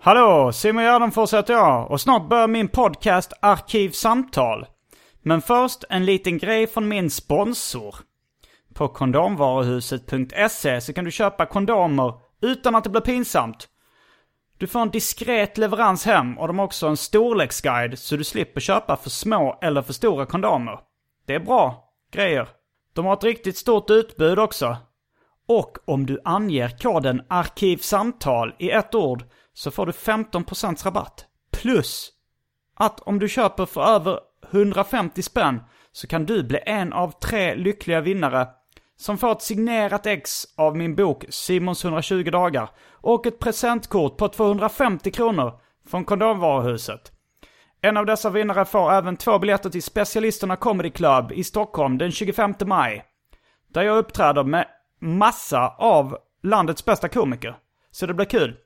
Hallå, Simon Gärdenfors heter jag och snart börjar min podcast Arkivsamtal. Men först en liten grej från min sponsor. På kondomvaruhuset.se så kan du köpa kondomer utan att det blir pinsamt. Du får en diskret leverans hem och de har också en storleksguide så du slipper köpa för små eller för stora kondomer. Det är bra grejer. De har ett riktigt stort utbud också. Och om du anger koden arkivsamtal i ett ord så får du 15% rabatt. Plus att om du köper för över 150 spänn så kan du bli en av tre lyckliga vinnare som får ett signerat ex av min bok Simons 120 dagar och ett presentkort på 250 kronor från Kondomvaruhuset. En av dessa vinnare får även två biljetter till Specialisterna Comedy Club i Stockholm den 25 maj. Där jag uppträder med massa av landets bästa komiker. Så det blir kul.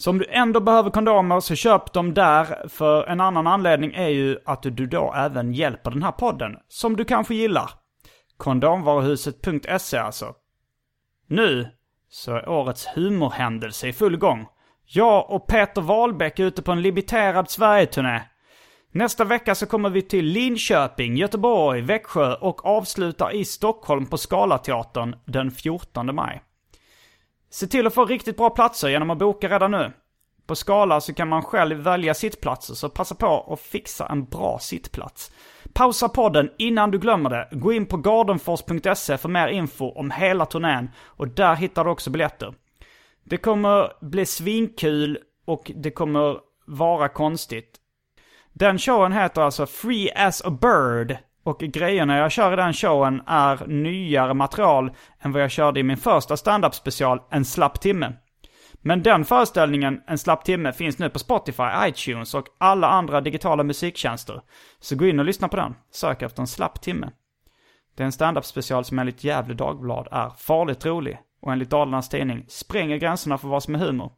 Så om du ändå behöver kondomer så köp dem där, för en annan anledning är ju att du då även hjälper den här podden, som du kanske gillar. Kondomvaruhuset.se alltså. Nu så är årets humorhändelse i full gång. Jag och Peter Wahlbeck är ute på en limiterad Sverigeturné. Nästa vecka så kommer vi till Linköping, Göteborg, Växjö och avslutar i Stockholm på Scalateatern den 14 maj. Se till att få riktigt bra platser genom att boka redan nu. På Skala så kan man själv välja sittplatser, så passa på att fixa en bra sittplats. Pausa podden innan du glömmer det. Gå in på gardenfors.se för mer info om hela turnén och där hittar du också biljetter. Det kommer bli svinkul och det kommer vara konstigt. Den showen heter alltså Free as a Bird och grejerna jag kör i den showen är nyare material än vad jag körde i min första stand-up special, En slapp timme. Men den föreställningen, En slapp timme, finns nu på Spotify, iTunes och alla andra digitala musiktjänster. Så gå in och lyssna på den. Sök efter En slapp timme. Det är en stand-up special som enligt Gävle Dagblad är farligt rolig och enligt Dalarnas Tidning spränger gränserna för vad som är humor.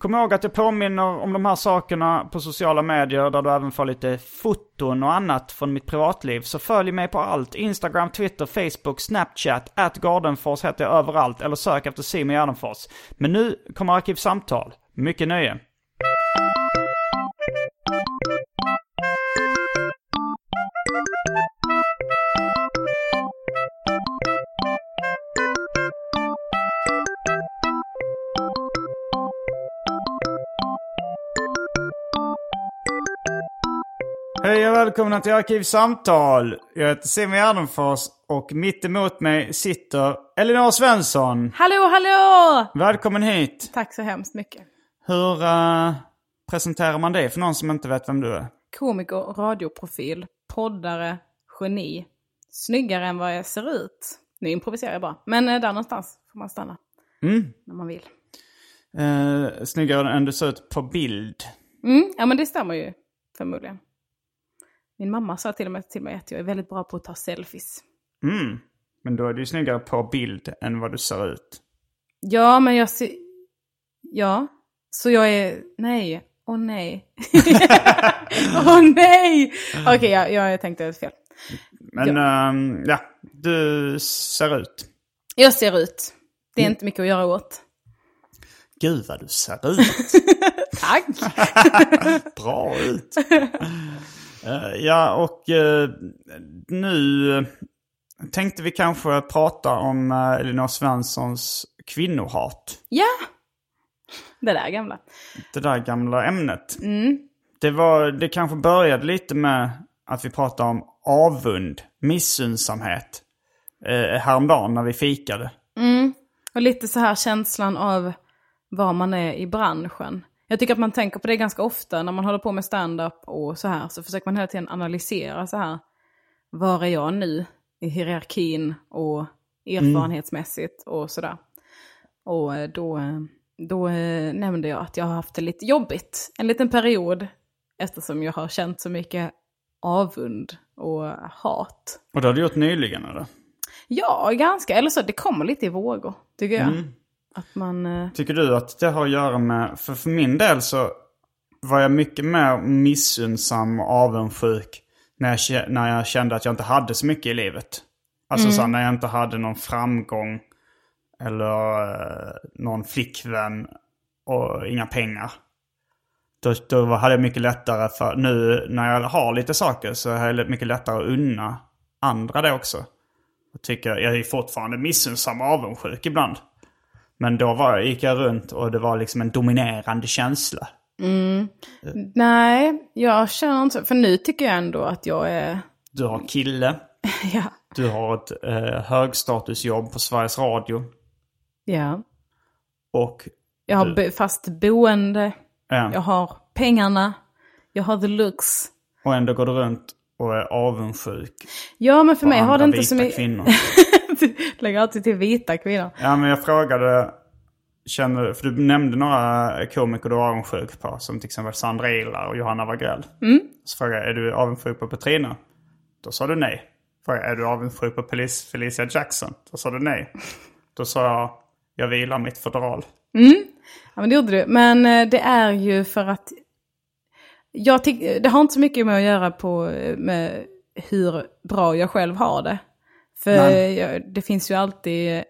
Kom ihåg att jag påminner om de här sakerna på sociala medier där du även får lite foton och annat från mitt privatliv. Så följ mig på allt. Instagram, Twitter, Facebook, Snapchat, at Gardenfors heter jag överallt. Eller sök efter Simon Gärdenfors. Men nu kommer Arkivsamtal. Mycket nöje. Välkomna till Arkivsamtal. Jag heter Simon Gärdenfors och mitt emot mig sitter Elinor Svensson. Hallå, hallå! Välkommen hit. Tack så hemskt mycket. Hur uh, presenterar man dig för någon som inte vet vem du är? Komiker, radioprofil, poddare, geni. Snyggare än vad jag ser ut. Nu improviserar jag bara. Men uh, där någonstans får man stanna. Mm. När man vill. Uh, snyggare än du ser ut på bild. Mm, ja men det stämmer ju förmodligen. Min mamma sa till och med till mig att jag är väldigt bra på att ta selfies. Mm. Men då är du ju snyggare på bild än vad du ser ut. Ja, men jag ser... Ja. Så jag är... Nej. Åh oh, nej. Åh oh, nej! Okej, okay, jag, jag tänkte fel. Men ja. Um, ja, du ser ut. Jag ser ut. Det är mm. inte mycket att göra åt. Gud vad du ser ut. Tack! Bra ut. Uh, ja, och uh, nu tänkte vi kanske prata om uh, Elinor Svenssons kvinnohat. Ja! Det där gamla. Det där gamla ämnet. Mm. Det, var, det kanske började lite med att vi pratade om avund, missundsamhet. Eh, häromdagen när vi fikade. Och lite så här känslan av var man är i branschen. Jag tycker att man tänker på det ganska ofta när man håller på med stand-up och så här. Så försöker man hela tiden analysera så här. Var är jag nu i hierarkin och erfarenhetsmässigt och sådär. Och eh, då, eh, då eh, nämnde jag att jag har haft det lite jobbigt en liten period. Eftersom jag har känt så mycket avund och hat. Och det har du gjort nyligen eller? Ja, ganska. Eller så, det kommer lite i vågor, tycker jag. Att man... eh, Tycker du att det har att göra med, för för min del så var jag mycket mer missunnsam och avundsjuk när jag, när jag kände att jag inte hade så mycket i livet. Alltså så här, när jag inte hade någon framgång eller eh, någon flickvän och inga pengar. Då, då hade jag mycket lättare för, nu när jag har lite saker så har jag mycket lättare att unna andra det också. Jag tycker, jag är fortfarande missunnsam och avundsjuk ibland. Men då var, gick jag runt och det var liksom en dominerande känsla. Nej, jag känner inte så. För nu tycker jag ändå att jag är... Du har kille, Ja. du har ett eh, högstatusjobb på Sveriges Radio. ja. Och Jag har Du- fast boende, eh, jag har pengarna, jag har the looks. Och ändå går du runt och är avundsjuk Ja, men för mig har det inte så mycket... Lägger alltid till vita kvinnor. Ja, men jag frågade, känner, för du nämnde några komiker du är avundsjuk på. Som till exempel Sandra Ilar och Johanna Wagrell. Mm. Så frågade jag, är du avundsjuk på Petrina? Då sa du nej. Frågade, är du avundsjuk på Felic- Felicia Jackson? Då sa du nej. Då sa jag, jag vilar mitt fodral. Ja, men det gjorde du. Men eh, det är ju för att... Jag tyck, det har inte så mycket med att göra på eh, med hur bra jag själv har det. För jag, det finns ju alltid eh,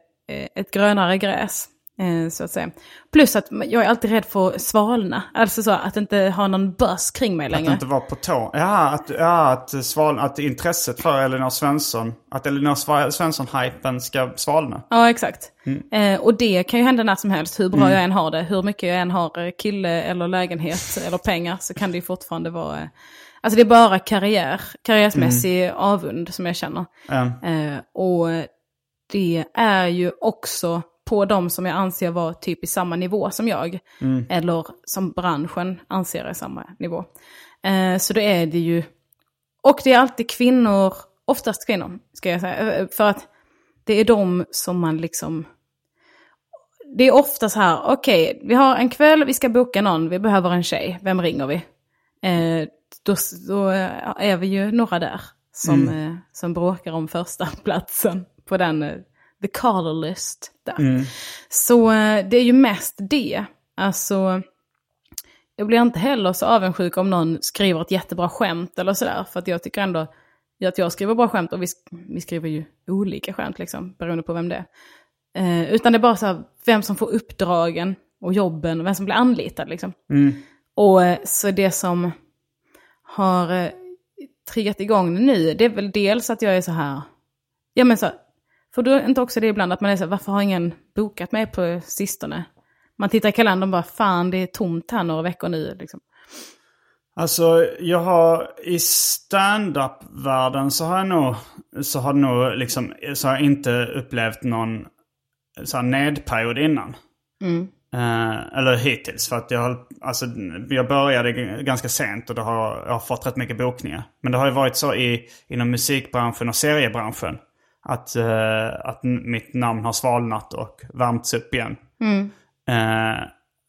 ett grönare gräs, eh, så att säga. Plus att jag är alltid rädd för att svalna. Alltså så att inte ha någon buzz kring mig Att längre. inte vara på tå. Ja, att, ja, att, sval, att intresset för Elinor Svensson, att Elinor Svensson-hypen ska svalna. Ja, exakt. Mm. Eh, och det kan ju hända när som helst, hur bra jag än har det. Hur mycket jag än har eh, kille eller lägenhet eller pengar så kan det ju fortfarande vara... Alltså det är bara karriär, karriärsmässig Mm. avund som jag känner. Eh, och det är ju också på de som jag anser vara typ i samma nivå som jag. Eller som branschen anser är samma nivå. Eh, så då är det ju... Och det är alltid kvinnor, oftast kvinnor ska jag säga. eh, För att det är de som man liksom... Det är ofta så här, okej, vi har en kväll, vi ska boka någon, vi behöver en tjej, vem ringer vi? Eh, då, då är vi ju några där som, eh, som bråkar om första platsen på den, eh, the caller list där. Så eh, det är ju mest det. Alltså, jag blir inte heller så avundsjuk om någon skriver ett jättebra skämt eller sådär. För att jag tycker ändå att jag skriver bra skämt och vi, vi skriver ju olika skämt liksom, beroende på vem det är. Eh, utan det är bara så här, vem som får uppdragen och jobben och vem som blir anlitad liksom. Och eh, så det som har eh, triggat igång det nu, det är väl dels att jag är så här, ja men så, för är inte också det ibland att man är så här, varför har ingen bokat mig på sistone? Man tittar i kalendern och bara, fan det är tomt här några veckor nu liksom. Alltså, jag har i stand-up-världen så har jag nog, så har nog liksom, så har jag inte upplevt någon så här nedperiod innan. Eh, eller hittills, för att jag, har- alltså, jag började ganska sent och då har jag har fått rätt mycket bokningar. Men det har ju varit så i, inom musikbranschen och seriebranschen. Att, eh, att mitt namn har svalnat och värmts upp igen. Eh,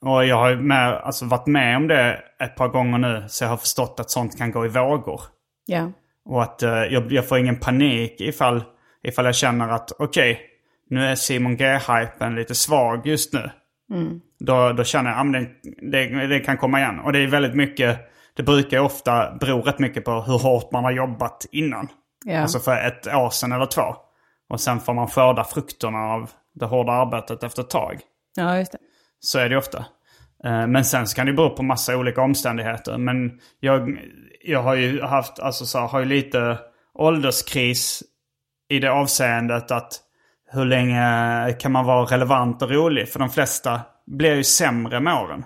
och jag har med, alltså, varit med om det ett par gånger nu. Så jag har förstått att sånt kan gå i vågor. Ja. Och att jag, jag får ingen panik ifall, ifall jag känner att okej, nu är Simon G-hypen lite svag just nu. Då, då känner jag att det, det, kan komma igen. Och det är väldigt mycket, det brukar ju ofta bero rätt mycket på hur hårt man har jobbat innan. Ja. Alltså för ett år sedan eller två. Och sen får man skörda frukterna av det hårda arbetet efter ett tag. ja, just det. Så är det ofta. Eh, Men sen så kan det bero på massa olika omständigheter. Men jag, jag har ju haft, alltså så har ju lite ålderskris i det avseendet att hur länge kan man vara relevant och rolig? För de flesta blir ju sämre med åren.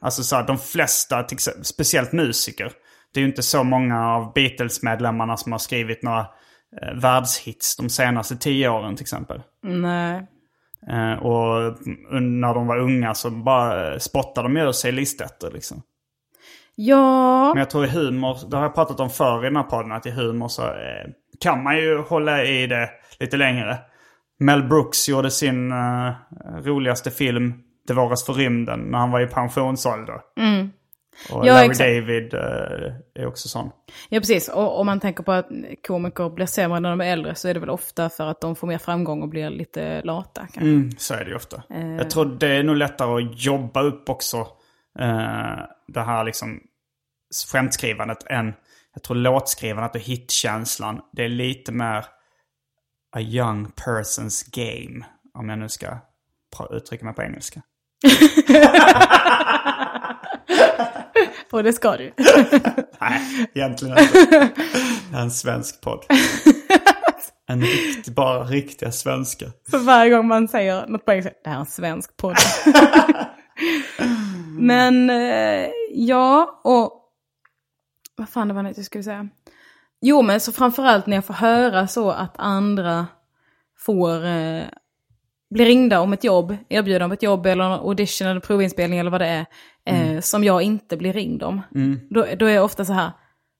Alltså så här, de flesta, speciellt musiker. Det är ju inte så många av Beatles-medlemmarna som har skrivit några eh, världshits de senaste tio åren till exempel. Nej. Eh, och när de var unga så bara eh, spottade de ur sig listor liksom. Ja, Men jag tror i humor, det har jag pratat om förr i den här podden, att i humor så eh, kan man ju hålla i det lite längre. Mel Brooks gjorde sin eh, roligaste film, Det våras för rymden, när han var i pensionsålder. Och Mm. Ja, Larry exakt. David eh, är också sån. ja precis. Och om man tänker på att komiker blir sämre när de är äldre så är det väl ofta för att de får mer framgång och blir lite lata. Kanske. Mm, så är det ju ofta. Jag tror det är nog lättare att jobba upp också eh, det här liksom skämtskrivandet än jag tror låtskrivandet och hitkänslan. Det är lite mer a young person's game. Om jag nu ska uttrycka mig på engelska. Och det ska du. Nej, egentligen inte. Det är en svensk podd. En rikt, bara riktiga svenskar. För varje gång man säger något på engelska, det här är en svensk podd. Men eh, ja, och vad fan det var det jag skulle säga. Jo, men så framförallt när jag får höra så att andra får eh, bli ringda om ett jobb, erbjudna om ett jobb eller en audition eller provinspelning eller vad det är, eh, som jag inte blir ringd om. Då, då är jag ofta så här,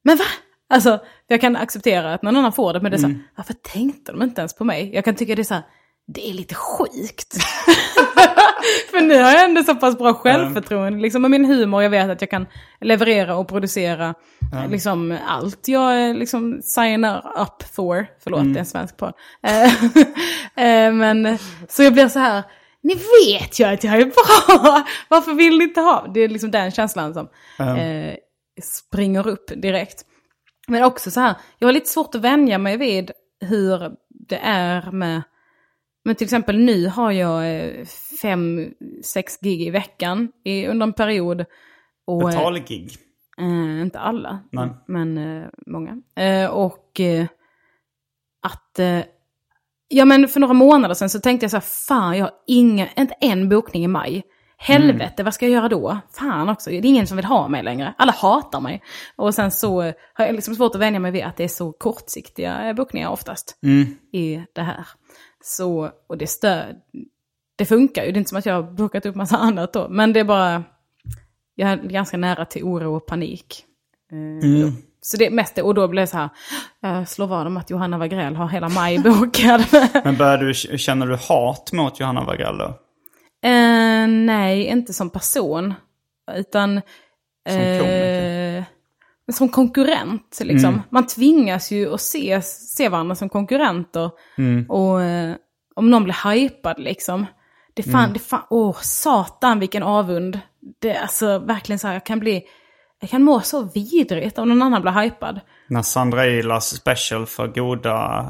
men va? Alltså, jag kan acceptera att någon annan får det, men det är så här, varför tänkte de inte ens på mig? Jag kan tycka det är så här, det är lite sjukt. För nu har jag ändå så pass bra självförtroende. Liksom med min humor, jag vet att jag kan leverera och producera liksom allt jag liksom signar up for. Förlåt, det är en svensk podd. Eh, eh, Men så jag blir så här, ni vet ju att jag är bra. Varför vill ni inte ha? Det är liksom den känslan som eh, springer upp direkt. Men också så här, jag har lite svårt att vänja mig vid hur det är med men till exempel nu har jag eh, fem, sex gig i veckan i, under en period. Och, eh, Betalgig. eh, inte alla, Nej. men eh, många. Eh, och eh, att, ja men för några månader sedan så tänkte jag så här, fan jag har inga, inte en bokning i maj. Helvete, vad ska jag göra då? Fan också, det är ingen som vill ha mig längre. Alla hatar mig. Och sen så har jag liksom svårt att vänja mig vid att det är så kortsiktiga bokningar oftast i det här. Så, och det stör, det funkar ju, det är inte som att jag har bokat upp massa annat då. Men det är bara, jag är ganska nära till oro och panik. Eh, då. Så det är mest det, och då blir det så här, jag slår vad om att Johanna Wagrell har hela maj bokad. Men börjar du, känner du hat mot Johanna Wagrell då? Eh, nej, inte som person. Utan... Som eh, som konkurrent liksom. Mm. Man tvingas ju att se, se varandra som konkurrenter. Mm. Och eh, om någon blir hypad liksom. Det fan, Mm. det fan, åh satan vilken avund. Det är alltså verkligen så här, jag kan bli, jag kan må så vidrigt om någon annan blir hypad. När Sandra Ilas special för goda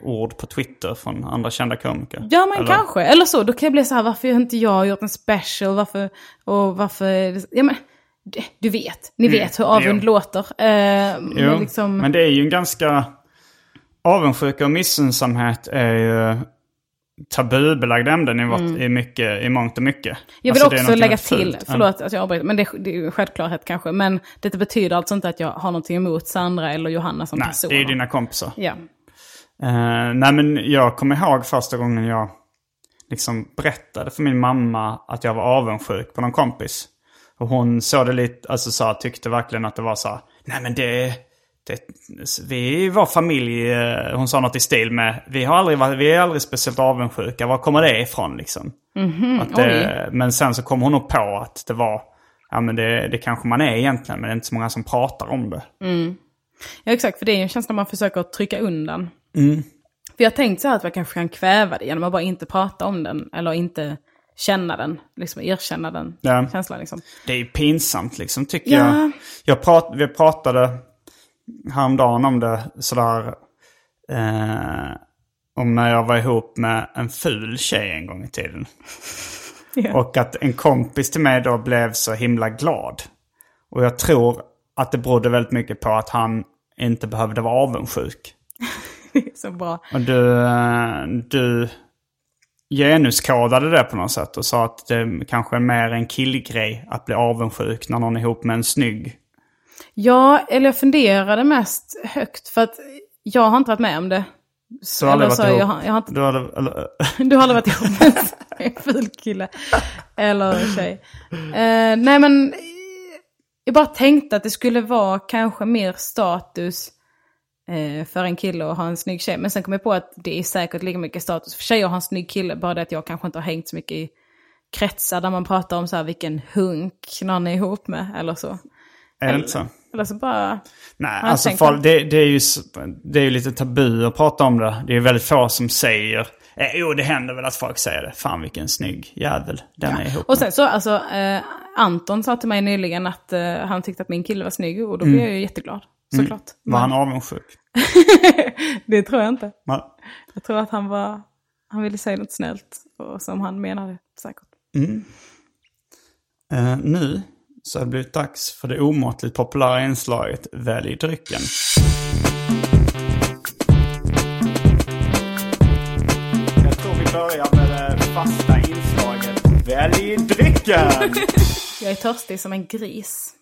ord på Twitter från andra kända komiker. Ja men Eller? kanske, eller så. Då kan jag bli så här, varför har inte jag gjort en special? Varför, och varför, ja men, du- vet, ni vet hur avund Mm. jo. låter. Eh, men liksom, men det är ju en ganska... Avundsjuka och missunnsamhet är ju tabubelagda ämnen i, i, mycket, i mångt och mycket. Mm. jag vill Alltså, också lägga till, fult. förlåt att jag avbryter, men det, det är ju självklarhet kanske. Men det betyder alltså inte att jag har någonting emot Sandra eller Johanna som Nej, personer. det är dina kompisar. Ja. Eh, nej men jag kommer ihåg första gången jag liksom berättade för min mamma att jag var avundsjuk på någon kompis. Och hon såg det lite, alltså så här, tyckte verkligen att det var så här, nej men det, det vi var familj, eh, hon sa något i stil med, vi har aldrig varit, vi är aldrig speciellt avundsjuka, var kommer det ifrån liksom? att det, men sen så kom hon nog på att det var, ja men det, det kanske man är egentligen, men det är inte så många som pratar om det. ja, exakt, för det är ju en känsla man försöker trycka undan. Mm. För jag har tänkt så här att man kanske kan kväva det genom att bara inte prata om den, eller inte känna den, liksom erkänna den Ja. känslan liksom. Det är pinsamt liksom tycker Ja. jag. jag prat, vi pratade häromdagen om det sådär. Eh, om när jag var ihop med en ful tjej en gång i tiden. Ja. Och att en kompis till mig då blev så himla glad. Och jag tror att det berodde väldigt mycket på att han inte behövde vara avundsjuk. så bra. Och du, eh, du genuskodade det på något sätt och sa att det kanske är mer en killgrej att bli avundsjuk när någon är ihop med en snygg. Ja, eller jag funderade mest högt för att jag har inte varit med om det. Du har aldrig varit ihop? jag, har- jag har inte, Du har, eller, du har aldrig varit ihop med en ful kille. Eller tjej. Eh, nej men, jag bara tänkte att det skulle vara kanske mer status för en kille att ha en snygg tjej. Men sen kom jag på att det är säkert lika mycket status för tjejer att ha en snygg kille. Bara det att jag kanske inte har hängt så mycket i kretsar där man pratar om så här vilken hunk någon är ihop med eller så. är det inte så? Eller så bara... Nej, alltså folk, det, det, är ju, det är ju lite tabu att prata om det. Det är väldigt få som säger... Eh, jo, det händer väl att folk säger det. Fan vilken snygg jävel den är ihop Och sen så, alltså, eh, Anton sa till mig nyligen att eh, han tyckte att min kille var snygg och då blev jag ju jätteglad. Såklart. Var Men han avundsjuk? det tror jag inte. Nej. Jag tror att han var, han ville säga något snällt och som han menade säkert. Eh, nu så har det blivit dags för det omåttligt populära inslaget Välj drycken. Jag tror vi börjar med det fasta inslaget Välj drycken! Jag är törstig som en gris.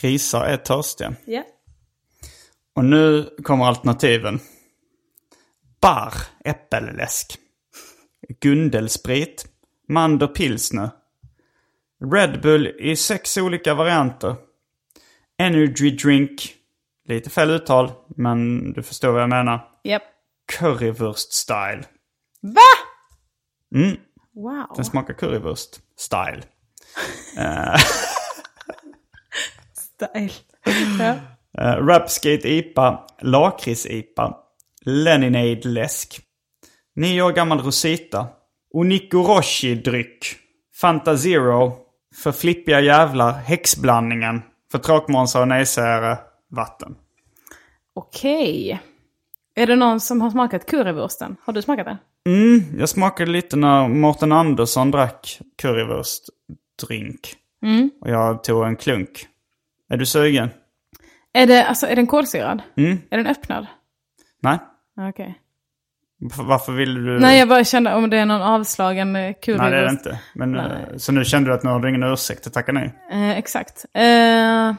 Grisar är törstiga. Ja. Och nu kommer alternativen. Bar äppelläsk. Gundelsprit. Mander pilsner. Red Bull i sex olika varianter. Energy drink. Lite fel uttal, men du förstår vad jag menar. Japp. Currywurst style. Va? Mm, Wow. den smakar currywurst style. Style. ja. Uh, Rapskate IPA, Lakrits-IPA, Leninade läsk, nio år gammal Rosita, Onikoroshi-dryck, Fanta Zero, för flippiga jävlar, häxblandningen, för tråkmånsar och nejsägare, vatten. Okej. Är det någon som har smakat currywursten? Har du smakat den? Mm, jag smakade lite när Mårten Andersson drack currywurstdrink. Och jag tog en klunk. Är du sugen? Är, det, alltså, är den kolsyrad? Mm. Är den öppnad? Nej? Okej. Varför- Varför vill du? Nej, jag bara kände om det är någon avslagen eh, currywurst. Nej, det är det inte. Men, eh, så nu kände du att nu har du ingen ursäkt att tacka nej? Eh, exakt. Eh,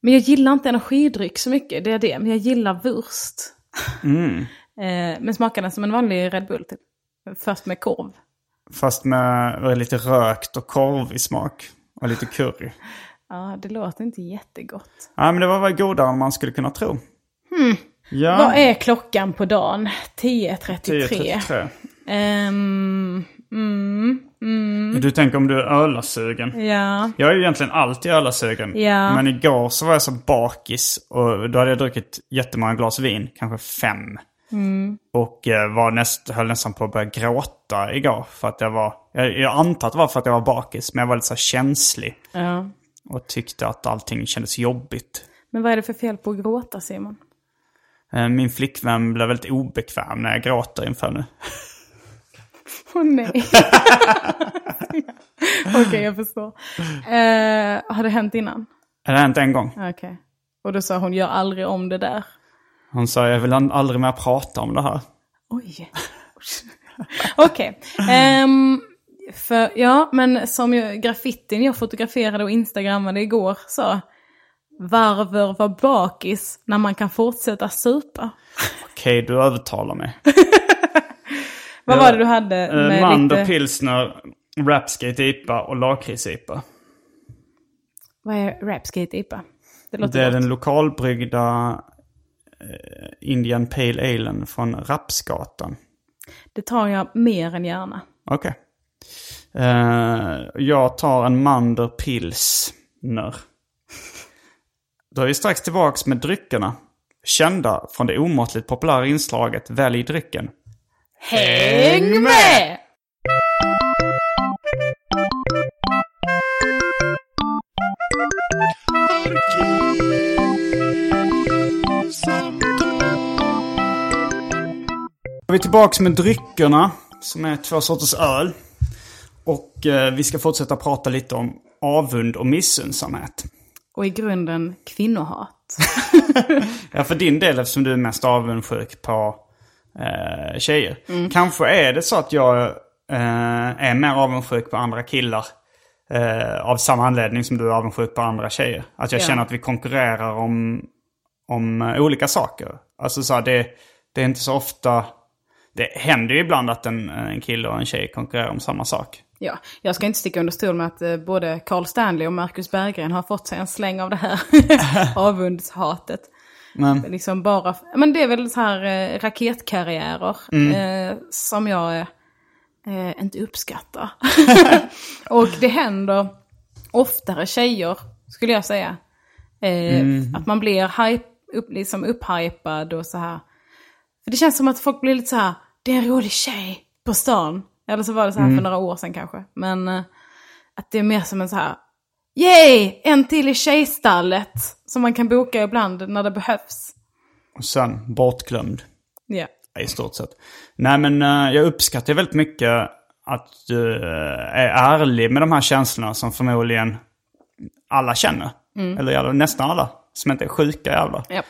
men jag gillar inte energidryck så mycket, det är det. Men jag gillar wurst. Mm. eh, men smakar den som en vanlig Red Bull typ. Först med korv. Fast med lite rökt och korv i smak. Och lite curry. Ja, det låter inte jättegott. Ja, men det var väl godare än man skulle kunna tro. Ja, Vad är klockan på dagen? 10.33. 10.33. Ehm, mm, mm, Du tänker om du är ölasugen. ja. Jag är ju egentligen alltid ölasugen. Ja. Men igår så var jag så bakis och då hade jag druckit jättemånga glas vin. Kanske fem. Mm. Och eh, var näst, höll nästan på att börja gråta igår. För att jag var, jag, jag antar att det var för att jag var bakis. Men jag var lite så känslig. ja. Och tyckte att allting kändes jobbigt. Men vad är det för fel på att gråta Simon? Eh, Min flickvän blev väldigt obekväm när jag gråter inför nu. Åh nej. Okej, jag förstår. Eh, har det hänt innan? Det har hänt en gång. Okej. Och då sa hon, gör aldrig om det där. Hon sa jag vill aldrig mer prata om det här. Oj. Okej. Ehm, för, ja, men som ju, graffitin jag fotograferade och instagrammade igår sa. Varför var bakis när man kan fortsätta supa? Okej, du övertalar mig. Vad var det du hade Eh, med Mander, lite... pilsner, rapskate IPA och lakrits-IPA. Vad är Rapskate IPA? Det låter Det är gott. den lokalbryggda eh, Indian Pale Alen från Rapsgatan. Det tar jag mer än gärna. Okej. Eh, jag tar en Mander pilsner. Då är vi strax tillbaks med dryckerna. Kända från det omåttligt populära inslaget Välj drycken. Häng med! Då är vi tillbaks med dryckerna, som är två sorters öl. Och eh, vi ska fortsätta prata lite om avund och missunnsamhet. Och i grunden kvinnohat. Ja, för din del eftersom du är mest avundsjuk på eh, tjejer. Kanske är det så att jag eh, är mer avundsjuk på andra killar. Eh, av samma anledning som du är avundsjuk på andra tjejer. Att jag Ja. känner att vi konkurrerar om, om eh, olika saker. Alltså så här, det, det är inte så ofta... Det händer ju ibland att en, en kille och en tjej konkurrerar om samma sak. Ja, jag ska inte sticka under stol med att eh, både Carl Stanley och Marcus Berggren har fått sig en släng av det här avundshatet. Men, Liksom bara, men det är väl så här eh, raketkarriärer eh, som jag eh, inte uppskattar. och det händer oftare tjejer, skulle jag säga. Eh, Att man blir hype, upp, liksom upphypad och så här. För det känns som att folk blir lite så här, det är en rolig tjej på stan. Eller så var det så här för några år sedan kanske. Men eh, att det är mer som en så här, yay, en till i tjejstallet. Som man kan boka ibland när det behövs. och sen bortglömd. Ja. I stort sett. Nej men eh, jag uppskattar väldigt mycket att du eh, är ärlig med de här känslorna som förmodligen alla känner. Eller ja, nästan alla. Som inte är sjuka jävlar. Ja.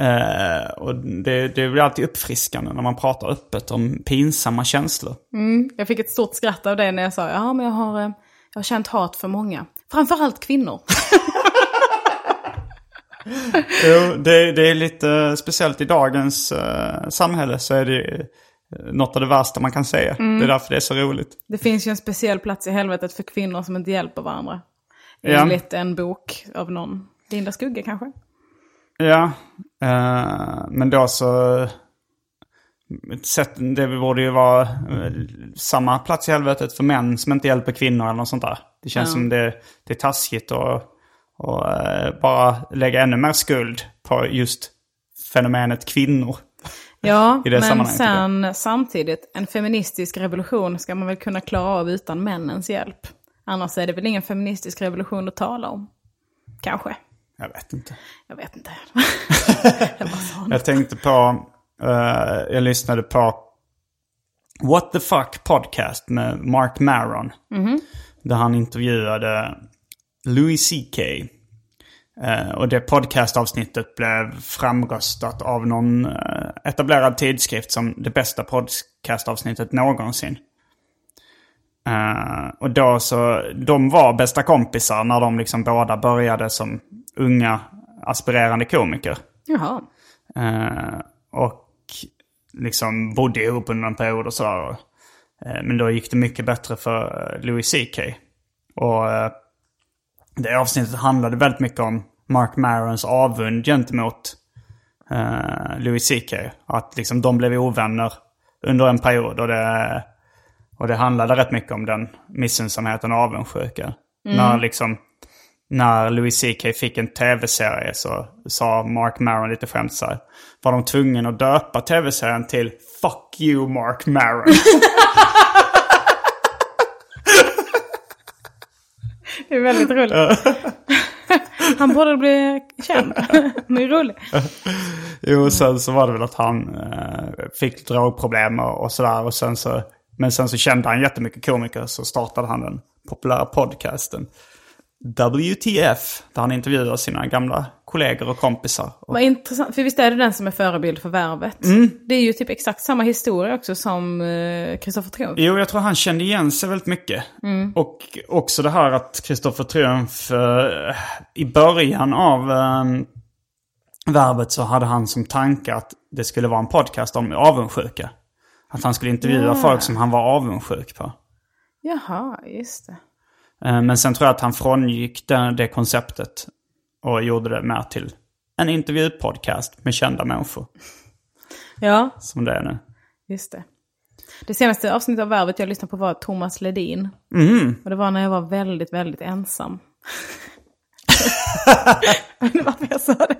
Eh, och det, det blir alltid uppfriskande när man pratar öppet om pinsamma känslor. Jag fick ett stort skratt av det när jag sa, ja men jag har, eh, jag har känt hat för många. Framförallt kvinnor. Jo, det, det är lite speciellt i dagens eh, samhälle så är det eh, något av det värsta man kan säga. Det är därför det är så roligt. Det finns ju en speciell plats i helvetet för kvinnor som inte hjälper varandra. Ja. Enligt en bok av någon. Linda Skugge kanske? Ja, eh, men då så... Sätt, det borde ju vara eh, samma plats i helvetet för män som inte hjälper kvinnor eller något sånt där. Det känns Ja. som det, det är taskigt att och, eh, bara lägga ännu mer skuld på just fenomenet kvinnor. Ja, men sen samtidigt, en feministisk revolution ska man väl kunna klara av utan männens hjälp. Annars är det väl ingen feministisk revolution att tala om. Kanske. Jag vet inte. Jag vet inte. jag. Jag tänkte på, eh, jag lyssnade på What the Fuck Podcast med Mark Maron. Där han intervjuade Louis CK. Eh, och det podcastavsnittet blev framröstat av någon eh, etablerad tidskrift som det bästa podcastavsnittet någonsin. Eh, och då så, de var bästa kompisar när de liksom båda började som unga aspirerande komiker. Jaha. Eh, och liksom bodde ihop under en period och sådär. Eh, men då gick det mycket bättre för eh, Louis CK. Och eh, det avsnittet handlade väldigt mycket om Mark Marons avund gentemot eh, Louis CK. Att liksom de blev ovänner under en period. Och det, och det handlade rätt mycket om den missunnsamheten och avundsjuka. När liksom när Louis CK fick en tv-serie så sa Mark Maron lite skämt så här. Var de tvungna att döpa tv-serien till Fuck you Mark Maron. Det är väldigt roligt. Han borde bli känd. Han är rolig. jo, sen så var det väl att han eh, fick drogproblem och, sådär. Och sen så, men sen så kände han jättemycket komiker så startade han den populära podcasten WTF. Där han intervjuar sina gamla kollegor och kompisar. Vad intressant, för visst är det den som är förebild för Värvet? Det är ju typ exakt samma historia också som eh, Kristoffer Triumf. Jo, jag tror han kände igen sig väldigt mycket. Och också det här att Kristoffer Triumf eh, i början av eh, värvet så hade han som tanke att det skulle vara en podcast om avundsjuka. Att han skulle intervjua Ja. folk som han var avundsjuk på. Jaha, just det. Eh, men sen tror jag att han frångick det, det konceptet och gjorde det mer till en intervjupodcast med kända människor. Ja, Som det är nu. just det. Det senaste avsnittet av Värvet jag lyssnade på var Thomas Ledin. Och det var när jag var väldigt, väldigt ensam. Vet ni varför jag sa det?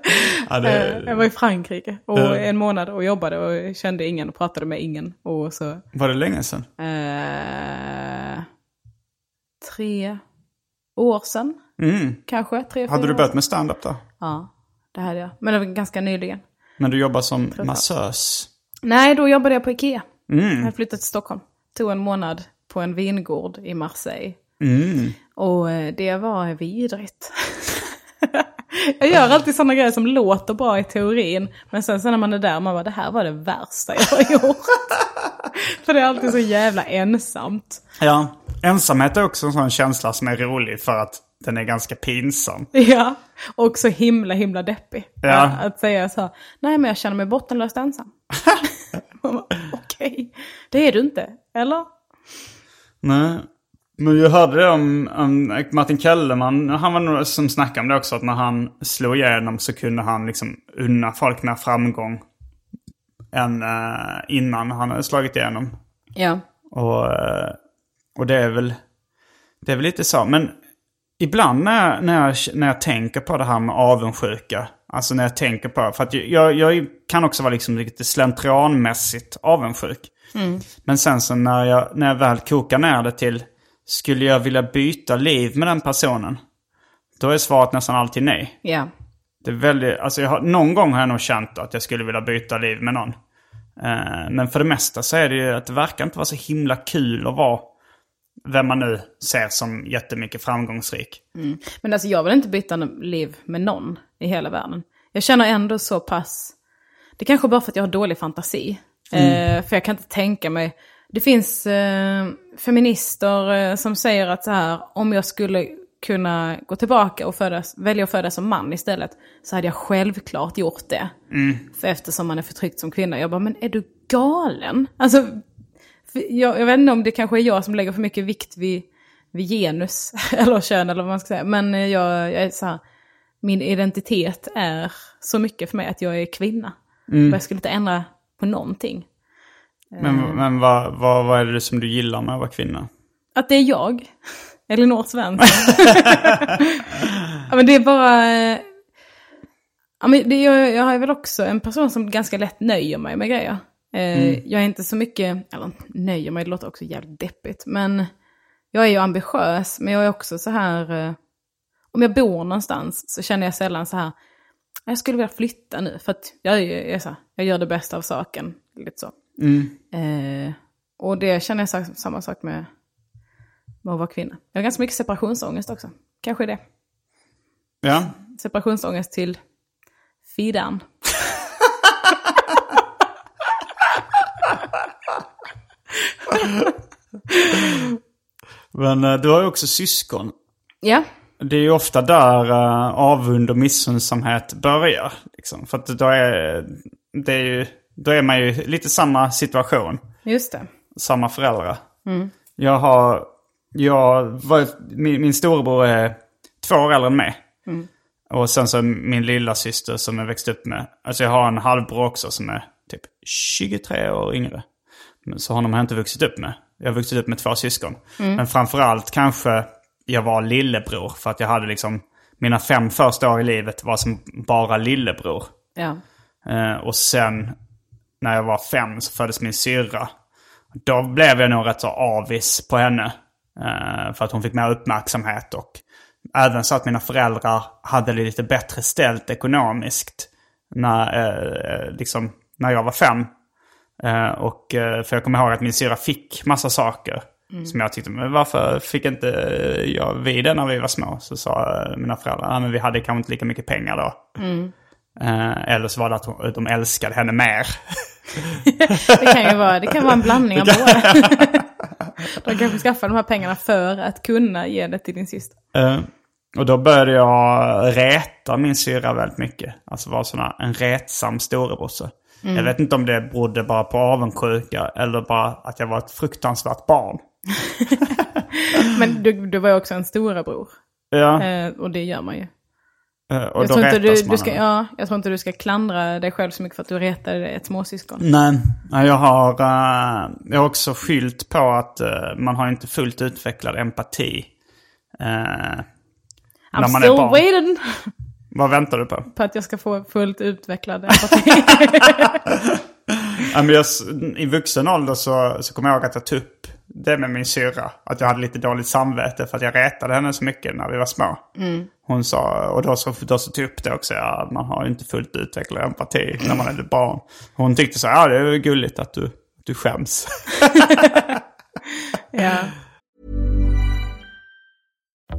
Ja, det- Eh, Jag var i Frankrike och Ja. en månad och jobbade och kände ingen och pratade med ingen. Och så... Var det länge sedan? Eh, tre år sedan, Mm. kanske. Tre, Hade du börjat med stand-up då? Ja, det hade jag. Men det var ganska nyligen. Men du jobbar som massös? Nej, då jobbade jag på Ikea. Mm. Jag flyttat till Stockholm. Tog en månad på en vingård i Marseille. Mm. Och eh, det var vidrigt. jag gör alltid sådana grejer som låter bra i teorin. Men sen så när man är där, man bara det här var det värsta jag har gjort. För det är alltid så jävla ensamt. Ja, ensamhet är också en sån känsla som är rolig för att den är ganska pinsam. Ja, och så himla himla deppig. Ja. Att säga så här, nej men jag känner mig bottenlöst ensam. Okej, det är du inte, eller? Nej. Men jag hörde det om, om Martin Kellerman, han var nog som snackade om det också, att när han slog igenom så kunde han liksom unna folk mer framgång än eh, innan han hade slagit igenom. Ja. Och, eh, och det är väl det är väl lite så. Men ibland när jag, när, jag, när jag tänker på det här med avundsjuka. Alltså när jag tänker på, för att jag, jag kan också vara liksom lite slentrianmässigt avundsjuk. Men sen så när jag, när jag väl kokar ner det till, skulle jag vilja byta liv med den personen? Då är svaret nästan alltid nej. Ja. Det är väldigt, alltså jag har, någon gång har jag nog känt att jag skulle vilja byta liv med någon. Eh, men för det mesta så är det ju att det verkar inte vara så himla kul att vara vem man nu ser som jättemycket framgångsrik. Men alltså jag vill inte byta liv med någon i hela världen. Jag känner ändå så pass... Det kanske bara för att jag har dålig fantasi. Eh, för jag kan inte tänka mig... Det finns eh, feminister eh, som säger att så här, om jag skulle kunna gå tillbaka och födas, välja att födas som man istället, så hade jag självklart gjort det. För eftersom man är förtryckt som kvinna. Jag bara, men är du galen? Alltså, jag, jag vet inte om det kanske är jag som lägger för mycket vikt vid, vid genus, eller kön eller vad man ska säga. Men eh, jag, jag är så här, min identitet är så mycket för mig att jag är kvinna. Och jag skulle inte ändra på någonting. Men, men vad, vad, vad är det som du gillar med att vara kvinna? Att det är jag, Elinor Svensson. ja, men det är bara... eh, Ja, men det, jag, jag är väl också en person som ganska lätt nöjer mig med grejer. Eh, Jag är inte så mycket, eller nöjer mig, det låter också jävligt deppigt. Men jag är ju ambitiös, men jag är också så här... Eh, om jag bor någonstans så känner jag sällan så här, jag skulle vilja flytta nu. För att jag, är, så här, jag gör det bästa av saken. Lite så. Eh, och det känner jag sa- samma sak med, med att vara kvinna. Jag har ganska mycket separationsångest också. Kanske det. Ja, Separationsångest till Fidan. Men eh, du har ju också syskon. Ja, Det är ju ofta där uh, avund och missundsamhet börjar. Liksom. För att då är, det är ju, då är man ju lite samma situation. just det. Samma föräldrar. Jag har, jag var, min, min storebror är två år äldre än mig. Och sen så min lilla syster som jag växte upp med. Alltså jag har en halvbror också som är typ 23 år yngre. Så honom har jag inte vuxit upp med. Jag har vuxit upp med två syskon. Men framförallt kanske jag var lillebror. För att jag hade liksom, mina fem första år i livet var som bara lillebror. Ja. Eh, och sen när jag var fem så föddes min syrra. Då blev jag nog rätt så avis på henne. Eh, för att hon fick mer uppmärksamhet och även så att mina föräldrar hade det lite bättre ställt ekonomiskt. När, eh, liksom, när jag var fem. Eh, och, eh, för jag kommer ihåg att min syrra fick massa saker. Som jag tyckte, men varför fick inte jag vi det när vi var små? Så sa eh, mina föräldrar, ja men vi hade kanske inte lika mycket pengar då. Eh, eller så var det att de älskade henne mer. Det kan ju vara, det kan vara en blandning av båda. De kanske skaffar de här pengarna för att kunna ge det till din syster. Eh, och då började jag reta min syrra väldigt mycket. Alltså vara såna, en retsam storebrorsa. Jag vet inte om det berodde bara på avundsjuka eller bara att jag var ett fruktansvärt barn. Men du, du var ju också en storebror. Ja, Eh, och det gör man ju. eh, och Jag då tror, inte du, du ska, ja, jag tror inte du ska klandra dig själv så mycket för att du retade ett småsyskon. Nej, jag har, eh, jag har också skylt på att eh, man har inte fullt utvecklad empati. Uh, I'm när man är still barn. waiting Vad väntar du på? på att jag ska få fullt utvecklad empati. Ja, men jag, s- I vuxen ålder så, så kommer jag ihåg att jag tog upp det med min syrra. Att jag hade lite dåligt samvete för att jag retade henne så mycket när vi var små. Hon sa, och då så, då så tog jag upp det också, ja, man har inte fullt utvecklad empati när man är ett barn. Hon tyckte så, ja det är gulligt att du, du skäms. ja.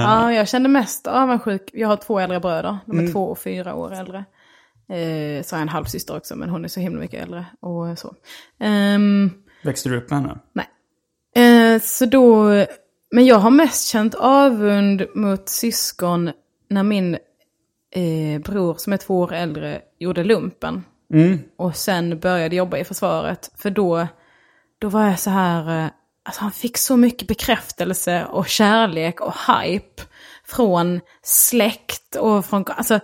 Ja, jag kände mest avundsjuk. Jag har två äldre bröder. De är två och fyra år äldre. Eh, så har jag en halvsyster också, men hon är så himla mycket äldre. Och så. Ehm, Växte du upp med henne? nej. Eh, så då, men jag har mest känt avund mot syskon när min eh, bror som är två år äldre gjorde lumpen. Och sen började jobba i försvaret. För då, då var jag så här, eh, alltså han fick så mycket bekräftelse och kärlek och hype från släkt och från, alltså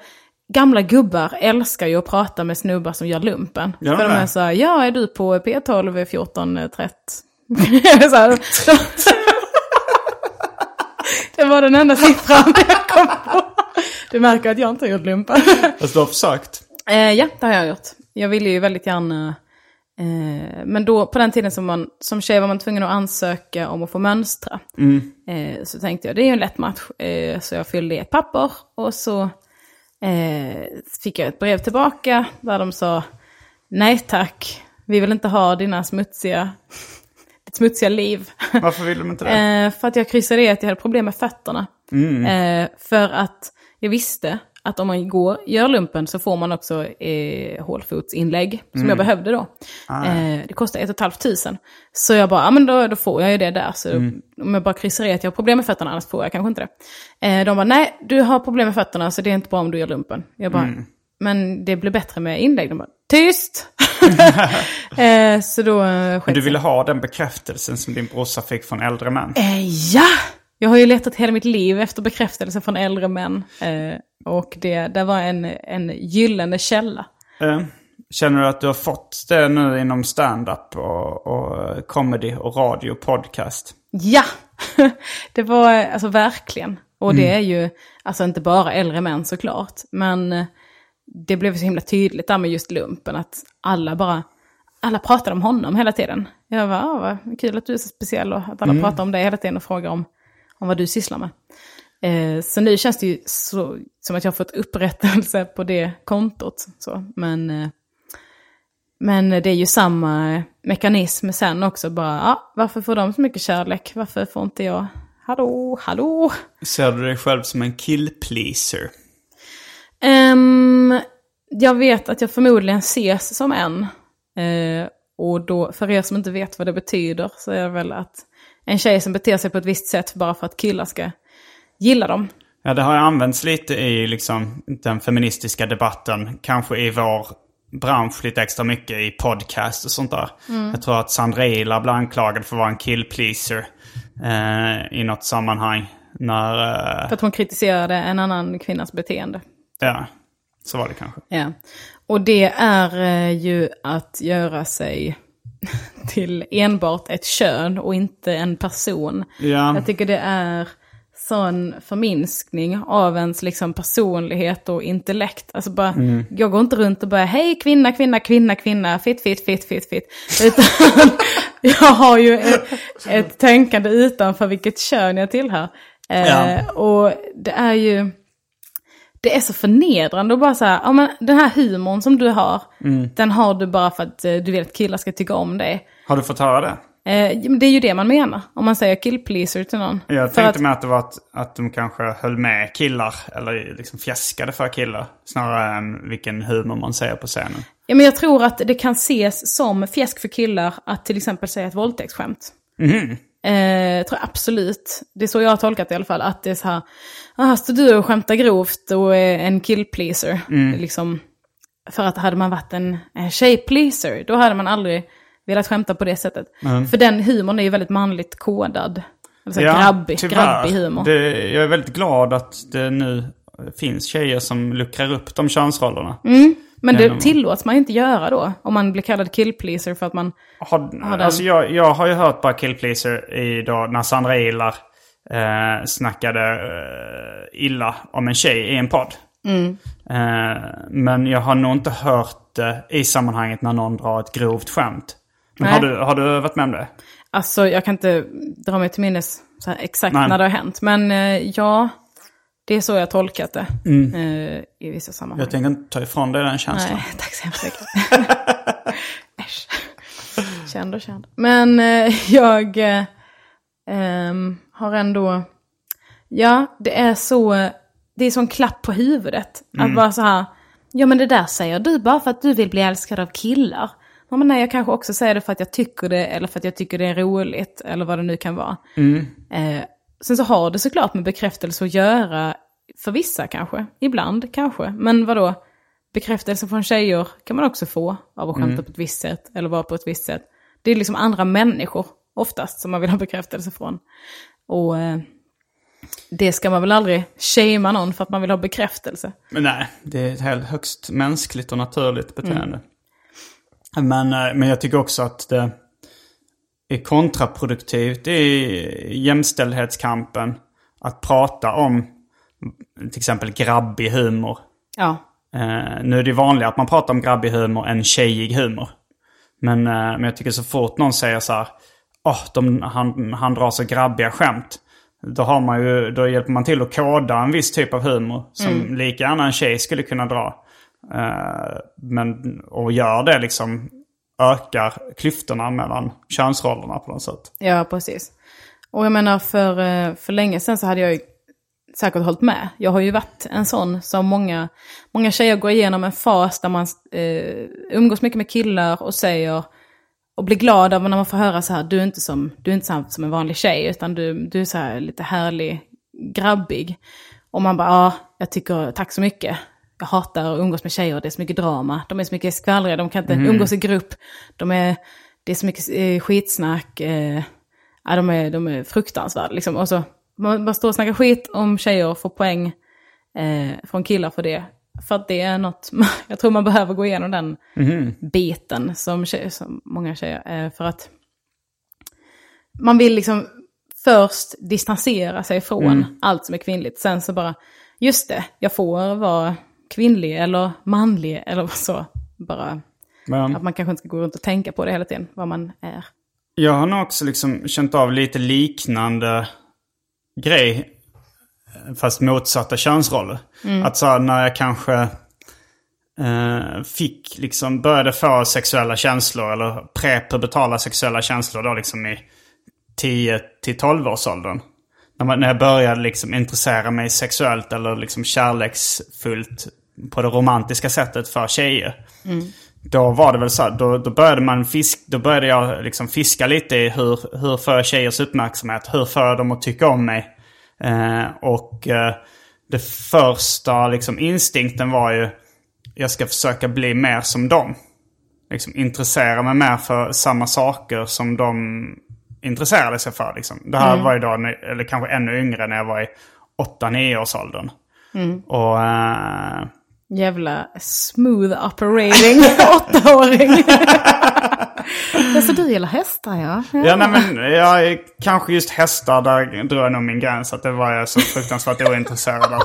gamla gubbar älskar ju att prata med snubbar som gör lumpen. De För de är så här, ja är du på P12 1430? så här, de, det var den enda siffran jag kom på. Du märker att jag inte har gjort lumpen. Fast du har försökt. Eh, ja, det har jag gjort. Jag ville ju väldigt gärna... Eh, men då, på den tiden som, man, som tjej var man tvungen att ansöka om att få mönstra. Eh, så tänkte jag, det är ju en lätt match. Eh, så jag fyllde i ett papper och så fick jag ett brev tillbaka där de sa nej tack, vi vill inte ha dina smutsiga, ditt smutsiga liv. Varför vill de inte det? För att jag kryssade i att jag hade problem med fötterna. Eh, för att jag visste att om man går, gör lumpen så får man också eh, hålfotsinlägg, som jag behövde då. Eh, det kostar ett och ett halvt tusen. Så jag bara, ja men då, då får jag ju det där. Så om jag bara kryssar i att jag har problem med fötterna, annars får jag kanske inte det. Eh, de bara, nej du har problem med fötterna så det är inte bra om du gör lumpen. Jag bara, men det blir bättre med inlägg. De bara, tyst! eh, så då eh, Men du ville ha den bekräftelsen som din brorsa fick från äldre män? Eh, ja! Jag har ju letat hela mitt liv efter bekräftelse från äldre män. Eh, och det, det var en, en gyllene källa. Eh, Känner du att du har fått det nu inom stand-up och, och comedy och radio och podcast? Ja! det var alltså verkligen. Och det är ju, alltså inte bara äldre män såklart. Men eh, det blev så himla tydligt där med just lumpen. Att alla bara, alla pratade om honom hela tiden. Jag var, ah, vad kul att du är så speciell och att alla pratar om dig hela tiden och frågar om, om vad du sysslar med. Eh, så nu känns det ju så, som att jag har fått upprättelse på det kontot. Så. Men, eh, men det är ju samma mekanism sen också. Bara, ah, varför får de så mycket kärlek? Varför får inte jag? Hallå, hallå? Ser du dig själv som en kill-pleaser? Ehm, jag vet att jag förmodligen ses som en. Eh, och då, för er som inte vet vad det betyder, så är det väl att en tjej som beter sig på ett visst sätt bara för att killar ska gilla dem. Ja, det har använts lite i liksom, den feministiska debatten. Kanske i vår bransch lite extra mycket i podcast och sånt där. Jag tror att Sandra Ila blev anklagad för att vara en killpleaser eh, i något sammanhang. När, eh, För att hon kritiserade en annan kvinnas beteende. ja, så var det kanske. Ja. Och det är eh, ju att göra sig till enbart ett kön och inte en person. Ja. Jag tycker det är sån förminskning av ens liksom personlighet och intellekt. Alltså bara, jag går inte runt och bara hej kvinna, kvinna, kvinna, kvinna, fitt, fitt, fitt, fitt, fitt. Utan jag har ju ett, ett tänkande utanför vilket kön jag tillhör. Eh, Ja. Och det är ju, det är så förnedrande och bara så här, ja men den här humorn som du har, Mm. den har du bara för att eh, du vill att killar ska tycka om dig. Har du fått höra det? Eh, det är ju det man menar, om man säger kill pleaser till någon. Jag tänkte att, med att det var att, att de kanske höll med killar. Eller liksom fjäskade för killar. Snarare än vilken humor man säger på scenen. ja, men jag tror att det kan ses som fjäsk för killar att till exempel säga ett våldtäktsskämt. Mhm. Eh, tror jag absolut. Det är så jag har tolkat det i alla fall. Att det är så här, ah, står du och skämtar grovt och är en killpleaser. Mm. Liksom, för att hade man varit en, en tjejpleaser, då hade man aldrig velat skämta på det sättet. För den humorn är ju väldigt manligt kodad. Alltså grabbig, grabbig humor. Det, jag är väldigt glad att det nu finns tjejer som luckrar upp de könsrollerna. Men genom- det tillåts man inte göra då. Om man blir kallad killpleaser för att man... Har, den. alltså jag, jag har ju hört bara Kill Pleaser i då när Sandra Ilar eh, snackade eh, illa om en tjej i en podd. Mm. Eh, men jag har nog inte hört det i sammanhanget när någon drar ett grovt skämt. Men har Nej. du, har du varit med om det? Alltså jag kan inte dra mig till minnes så här exakt Nej. när det har hänt. Men eh, ja, det är så jag har tolkat det eh, i vissa sammanhang. Jag tänker inte ta ifrån dig den känslan. Nej, tack så hemskt mycket. Äsch. Känd och känd. Men eh, jag eh, ehm, har ändå... Ja, det är så... Det är som en klapp på huvudet. Att vara så här... Ja, men det där säger du bara för att du vill bli älskad av killar. Ja, men nej, jag kanske också säger det för att jag tycker det, eller för att jag tycker det är roligt, eller vad det nu kan vara. Eh, sen så har det såklart med bekräftelse att göra, för vissa kanske, ibland kanske. Men vadå, bekräftelse från tjejer kan man också få av att skämta på ett visst sätt, eller vara på ett visst sätt. Det är liksom andra människor oftast som man vill ha bekräftelse från. Och eh, det ska man väl aldrig shamea någon för att man vill ha bekräftelse. Men nej, det är ett helt högst mänskligt och naturligt beteende. Men, eh, men jag tycker också att det är kontraproduktivt i jämställdhetskampen att prata om till exempel grabbig humor. Ja, Eh, nu är det vanligare att man pratar om grabbig humor än tjejig humor. Men, eh, men jag tycker så fort någon säger så här, åh, de, han, han drar så grabbiga skämt. Då, har man ju, då hjälper man till att koda en viss typ av humor som lika gärna en tjej skulle kunna dra. Eh, men, och gör det liksom, ökar klyftorna mellan könsrollerna på något sätt. Ja, precis. Och jag menar, för, eh, för länge sedan så hade jag ju säkert hållit med. Jag har ju varit en sån som många, många tjejer går igenom en fas där man eh, umgås mycket med killar och säger och blir glad av när man får höra så här, du är inte som, du är inte som en vanlig tjej, utan du, du är så här lite härlig, grabbig. Och man bara, ja, jag tycker, tack så mycket. Jag hatar att umgås med tjejer, det är så mycket drama. De är så mycket skvallriga, de kan inte umgås i grupp. De är, det är så mycket eh, skitsnack. Eh, ja, de, är, de är fruktansvärda liksom. Och så, man bara står och snackar skit om tjejer och får poäng eh, från killar för det. För att det är något, jag tror man behöver gå igenom den biten som, tjej, som många tjejer. Eh, för att man vill liksom först distansera sig från allt som är kvinnligt. Sen så bara, just det, jag får vara kvinnlig eller manlig eller så. Bara Men, att man kanske inte ska gå runt och tänka på det hela tiden, vad man är. Jag har nog också liksom känt av lite liknande grej. Fast motsatta könsroller. Att så här, när jag kanske eh, fick liksom, började få sexuella känslor eller prepubertala sexuella känslor då liksom i 10 till 12 års åldern. När, man, när jag började liksom intressera mig sexuellt eller liksom kärleksfullt på det romantiska sättet för tjejer. Då var det väl så då, då började man fisk, då började jag liksom fiska lite i hur, hur jag tjejers uppmärksamhet? Hur jag dem att tycka om mig? Eh, och eh, det första liksom instinkten var ju, jag ska försöka bli mer som dem. Liksom intressera mig mer för samma saker som de intresserade sig för. Liksom. Det här var ju då, eller kanske ännu yngre, när jag var i 8-9 års åldern. Och... Eh, Jävla smooth operating åttaåring. Alltså du gillar hästar ja. Ja, nej, men jag, kanske just hästar, där drog jag nog min gräns. Att det var jag så fruktansvärt ointresserad av.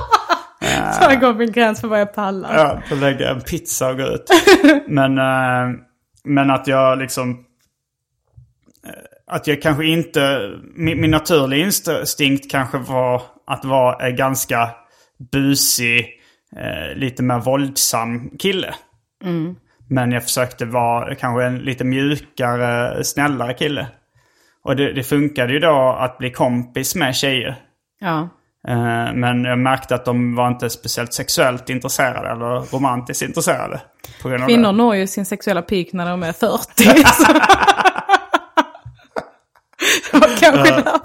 Så jag går min gräns för vad jag pallar. Ja, då lägger jag en pizza och går ut. Men, eh, men att jag liksom... eh, Att jag kanske inte... Min, min naturliga instinkt kanske var att vara eh, ganska busig, eh, lite mer våldsam kille. Men jag försökte vara kanske en lite mjukare, snällare kille. Och det, det funkade ju då att bli kompis med tjejer. Ja. Eh, Men jag märkte att de var inte speciellt sexuellt intresserade eller romantiskt intresserade. På grund av Kvinnor det. når ju sin sexuella peak när de är 40. kanske därför.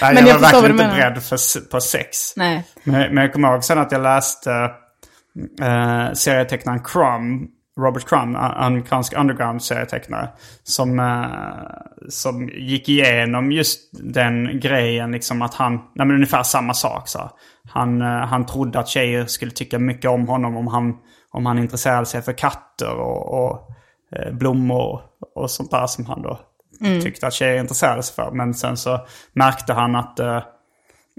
Nej, Men jag, jag var verkligen inte beredd för, på sex. Nej. Men, men jag kommer ihåg sen att jag läste uh, serietecknaren Crumb, Robert Crumb, amerikansk underground-serietecknare, som, eh, som gick igenom just den grejen, liksom att han, nej men ungefär samma sak. Så. Han, eh, han trodde att tjejer skulle tycka mycket om honom om han, om han intresserade sig för katter och, och eh, blommor och sånt där som han då tyckte att tjejer intresserade sig för. Men sen så märkte han att eh,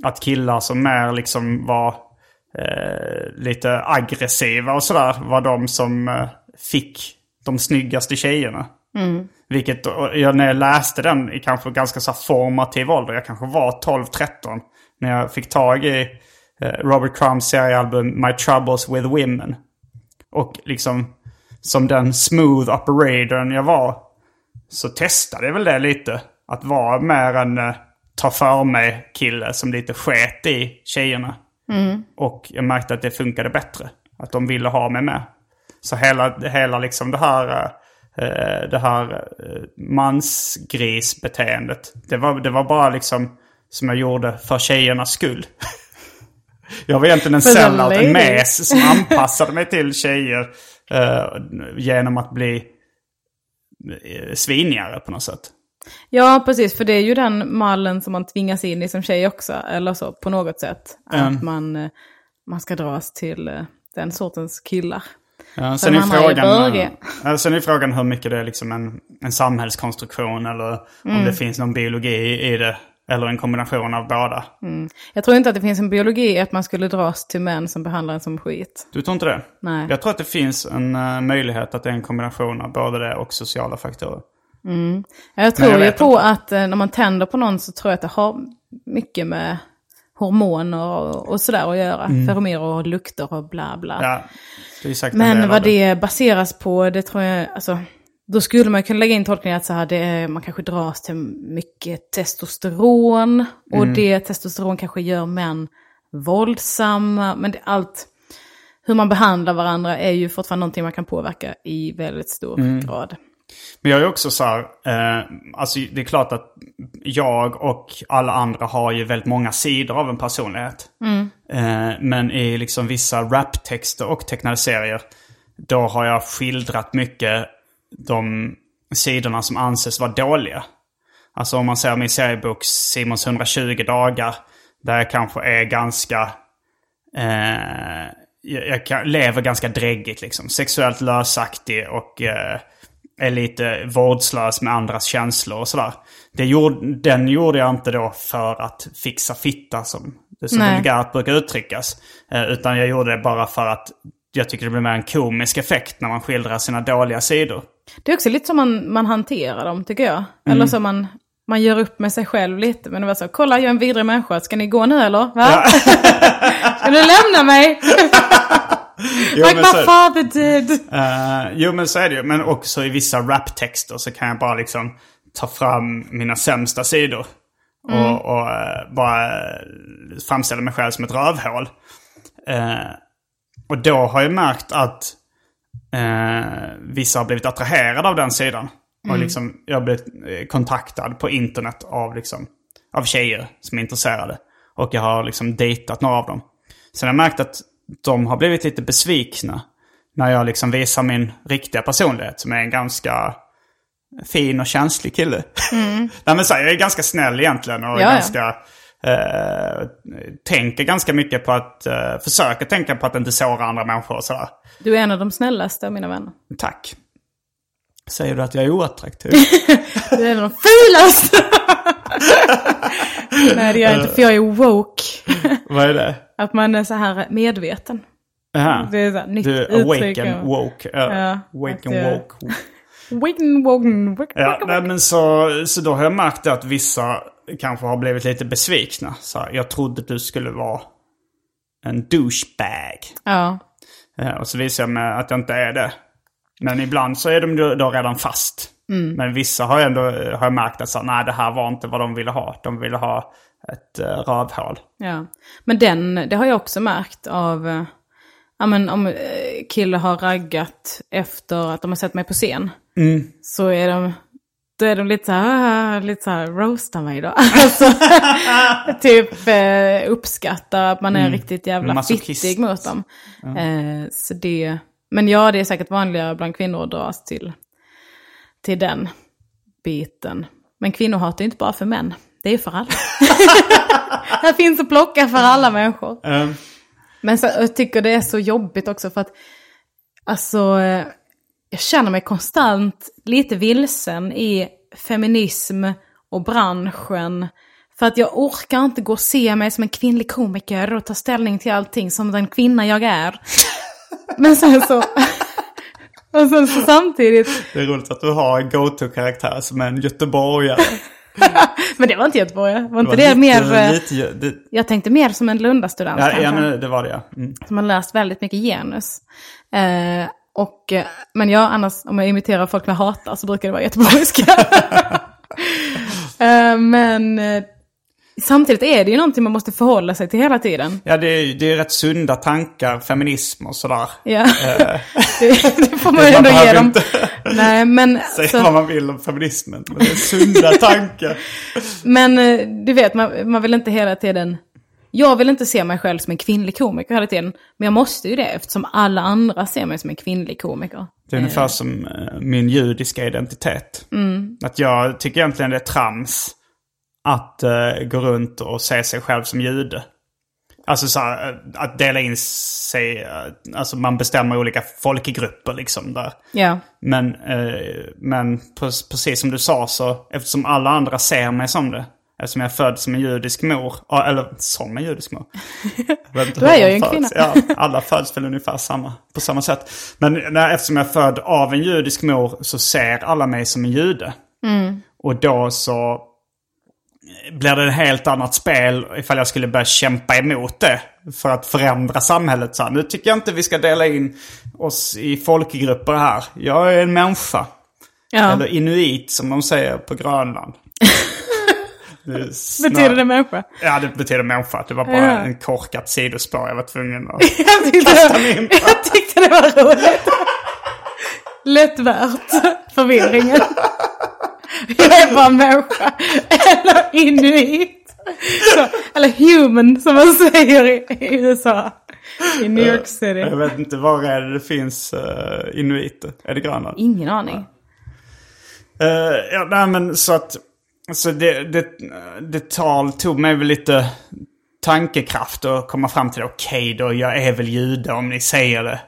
att killar som mer liksom var eh, lite aggressiva och sådär var de som eh, fick de snyggaste tjejerna. Vilket, och jag, när jag läste den i kanske ganska så formativ ålder, jag kanske var 12-13, när jag fick tag i Robert Crumbs seriealbum My Troubles with Women. Och liksom, som den smooth operatorn jag var, så testade jag väl det lite. Att vara mer en eh, ta för mig kille som lite sket i tjejerna. Och jag märkte att det funkade bättre. Att de ville ha mig med. Så hela, hela liksom det här, eh, det här eh, mansgrisbeteendet. Det var, det var bara liksom som jag gjorde för tjejernas skull. Jag var egentligen en sellout, en mes som anpassade mig till tjejer eh, genom att bli eh, svinigare på något sätt. Ja, precis. För det är ju den mallen som man tvingas in i som tjej också. Eller så, på något sätt. Att man, eh, man ska dras till eh, den sortens killar. Ja, sen, är frågan, ja, sen är frågan hur mycket det är liksom en, en samhällskonstruktion eller om Mm. det finns någon biologi i det. Eller en kombination av båda. Jag tror inte att det finns en biologi att man skulle dras till män som behandlar en som skit. Du tror inte det? Nej. Jag tror att det finns en eh, möjlighet att det är en kombination av både det och sociala faktorer. Jag tror jag ju på att eh, när man tänder på någon så tror jag att det har mycket med hormoner och, och sådär att göra. Feromoner och lukter och bla bla. Ja, Men vad det baseras på, det tror jag, alltså, då skulle man kunna lägga in tolkningen att så här, är, man kanske dras till mycket testosteron. Och Mm. det testosteron kanske gör män våldsamma. Men det, allt, hur man behandlar varandra är ju fortfarande någonting man kan påverka i väldigt stor Mm. grad. Men jag är också så här, eh, alltså det är klart att jag och alla andra har ju väldigt många sidor av en personlighet. Eh, men i liksom vissa raptexter och tecknade serier, då har jag skildrat mycket de sidorna som anses vara dåliga. Alltså om man ser min seriebok Simons 120 dagar, där jag kanske är ganska eh, jag, lever ganska dräggigt liksom. Sexuellt lösaktig och eh, är lite vårdslös med andras känslor och sådär. Det gjorde, den gjorde jag inte då för att fixa fitta som det så vulgärt brukar uttryckas. Eh, utan jag gjorde det bara för att jag tycker det blir mer en komisk effekt när man skildrar sina dåliga sidor. Det är också lite som man, man hanterar dem, tycker jag. Mm. Eller så man, man gör upp med sig själv lite. Men det var så, kolla jag är en vidrig människa, ska ni gå nu eller? Va? ska du lämna mig? Jo, like my father did. Eh, jo men så är det ju. Men också i vissa raptexter så kan jag bara liksom ta fram mina sämsta sidor. Och, och eh, bara framställa mig själv som ett rövhål. Eh, och då har jag märkt att eh, vissa har blivit attraherade av den sidan. Och liksom, jag har blivit eh, kontaktad på internet av, liksom, av tjejer som är intresserade. Och jag har liksom dejtat några av dem. Sen har jag märkt att de har blivit lite besvikna när jag liksom visar min riktiga personlighet som är en ganska fin och känslig kille. Nej men så här, jag är ganska snäll egentligen och Ja, ja. Eh, tänker ganska mycket på att... Eh, försöker tänka på att inte såra andra människor och sådär. Du är en av de snällaste av mina vänner. Tack. Säger du att jag är oattraktiv? Du är en av de fulaste! Nej det gör jag inte, för jag är woke. Vad är det? Att man är så här medveten. Aha. Det är så här, nytt Du uttryck. awaken, woke. Uh, Ja, awaken, att jag- woke. Waken, woken, woken, Ja, nej, men så, så då har jag märkt att vissa kanske har blivit lite besvikna. Så här, jag trodde du skulle vara en douchebag. Ja. Eh, Och så visar jag mig att jag inte är det. Men ibland så är de då, redan fast. Men vissa har jag ändå har jag märkt att så, nej, det här var inte vad de ville ha. De ville ha ett uh, rövhål. Ja, men den, det har jag också märkt av, eh, ja men om eh, killar har raggat efter att de har sett mig på scen. Så är de, då är de lite så här, "Ah", lite så här, roasta mig då. alltså, typ eh, uppskattar att man är riktigt jävla fittig mot dem. Eh, så det, men ja, det är säkert vanligare bland kvinnor att dras till, till den biten. Men kvinnohat är inte bara för män, det är för alla. Här finns att plocka för alla människor. Men så, jag tycker det är så jobbigt också för att, alltså, eh, jag känner mig konstant lite vilsen i feminism och branschen. För att jag orkar inte gå och se mig som en kvinnlig komiker och ta ställning till allting som den kvinna jag är. Men sen så... Och sen så samtidigt... Det är roligt att du har en go-to-karaktär som är en göteborgare. Men det var inte Göteborg, var inte Det det, var mer... lite- eh, lite- det- Jag tänkte mer som en Lundastudent Ja, ja det var det ja. Mm. som har läst väldigt mycket genus. Eh, och, eh, men jag annars, om jag imiterar folk jag hatar så brukar det vara göteborgska. eh, men eh, samtidigt är det ju någonting man måste förhålla sig till hela tiden. Ja, det är det är rätt sunda tankar, feminism och sådär. Ja. det, det får man ju ändå ge dem. Nej, men, säga så, vad man vill om feminismen. Men det är sunda tankar. men du vet, man, man vill inte hela tiden... Jag vill inte se mig själv som en kvinnlig komiker hela tiden. Men jag måste ju det eftersom alla andra ser mig som en kvinnlig komiker. Det är ungefär som eh, min judiska identitet. Att jag tycker egentligen det är trams att eh, gå runt och se sig själv som jude. Alltså så här, eh, att dela in sig, alltså man bestämmer olika folkgrupper liksom där. Ja. Men, eh, men pre- precis som du sa så, eftersom alla andra ser mig som det. Eftersom jag är född som en judisk mor, eller som en judisk mor. Då är jag ju en kvinna. Ja, alla föds väl ungefär samma, på samma sätt. Men när, eftersom jag är född av en judisk mor så ser alla mig som en jude. Mm. Och då så blir det ett helt annat spel ifall jag skulle börja kämpa emot det. För att förändra samhället. Så här, nu tycker jag inte vi ska dela in oss i folkgrupper här. Jag är en människa. ja. Eller inuit som de säger på Grönland. Det människa? Ja, det betyder människa. Det var bara Ja. en korkat sidospår jag var tvungen att... Kasta mig in på. jag tyckte det var roligt. Lätt värt förvirringen. Jag är bara människa. Eller inuit. Så, eller human som man säger i, i USA. I New York City. Jag vet inte, var är det det finns uh, inuiter? Är det Grönland? Ingen aning. Eh, ja, nej men så att... Så det, det, det tal tog mig väl lite tankekraft att komma fram till det. Okej då, jag är väl jude om ni säger det.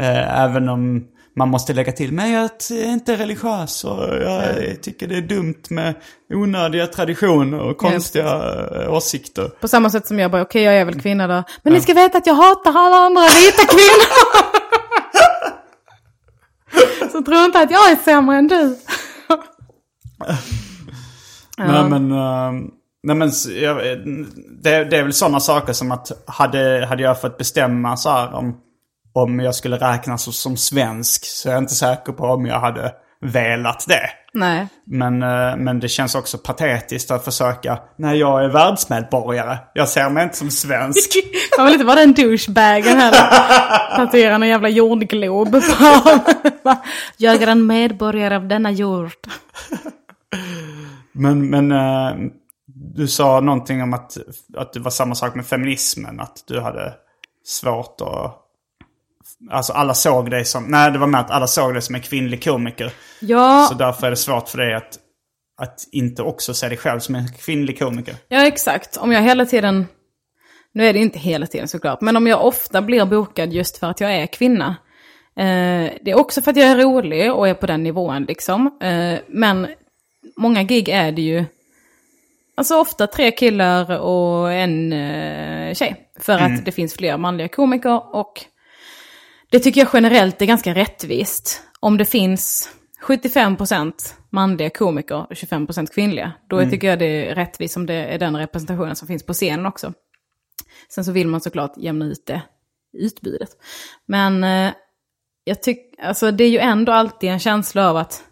Eh, även om man måste lägga till, men jag är inte religiös och jag tycker det är dumt med onödiga traditioner och konstiga eh, åsikter. På samma sätt som jag bara, okej jag är väl kvinna då. Men ni ska veta att jag hatar alla andra vita kvinnor. Så tro inte att jag är sämre än du. Nej men, eh, nej, men det, det är väl sådana saker som att hade, hade jag fått bestämma så här om, om jag skulle räknas som, som svensk så är jag inte säker på om jag hade velat det. Nej. Men, eh, men det känns också patetiskt att försöka, nej jag är världsmedborgare, jag ser mig inte som svensk. Man vill inte vara den douchebagen heller. Tatuera någon jävla jordglob. Jag är en medborgare av denna jord. Men, men eh, du sa någonting om att, att det var samma sak med feminismen. Att du hade svårt att... Alltså alla såg dig som... Nej, det var med att alla såg dig som en kvinnlig komiker. Ja, Så därför är det svårt för dig att, att inte också se dig själv som en kvinnlig komiker. ja, exakt. Om jag hela tiden... Nu är det inte hela tiden såklart, men om jag ofta blir bokad just för att jag är kvinna. Eh, det är också för att jag är rolig och är på den nivån liksom. Eh, men många gig är det ju, alltså ofta tre killar och en eh, tjej. För att det finns fler manliga komiker och det tycker jag generellt är ganska rättvist. Om det finns 75% manliga komiker och 25% kvinnliga, då tycker jag det är rättvist om det är den representationen som finns på scenen också. Sen så vill man såklart jämna ut det utbudet. Men eh, jag tycker, alltså det är ju ändå alltid en känsla av att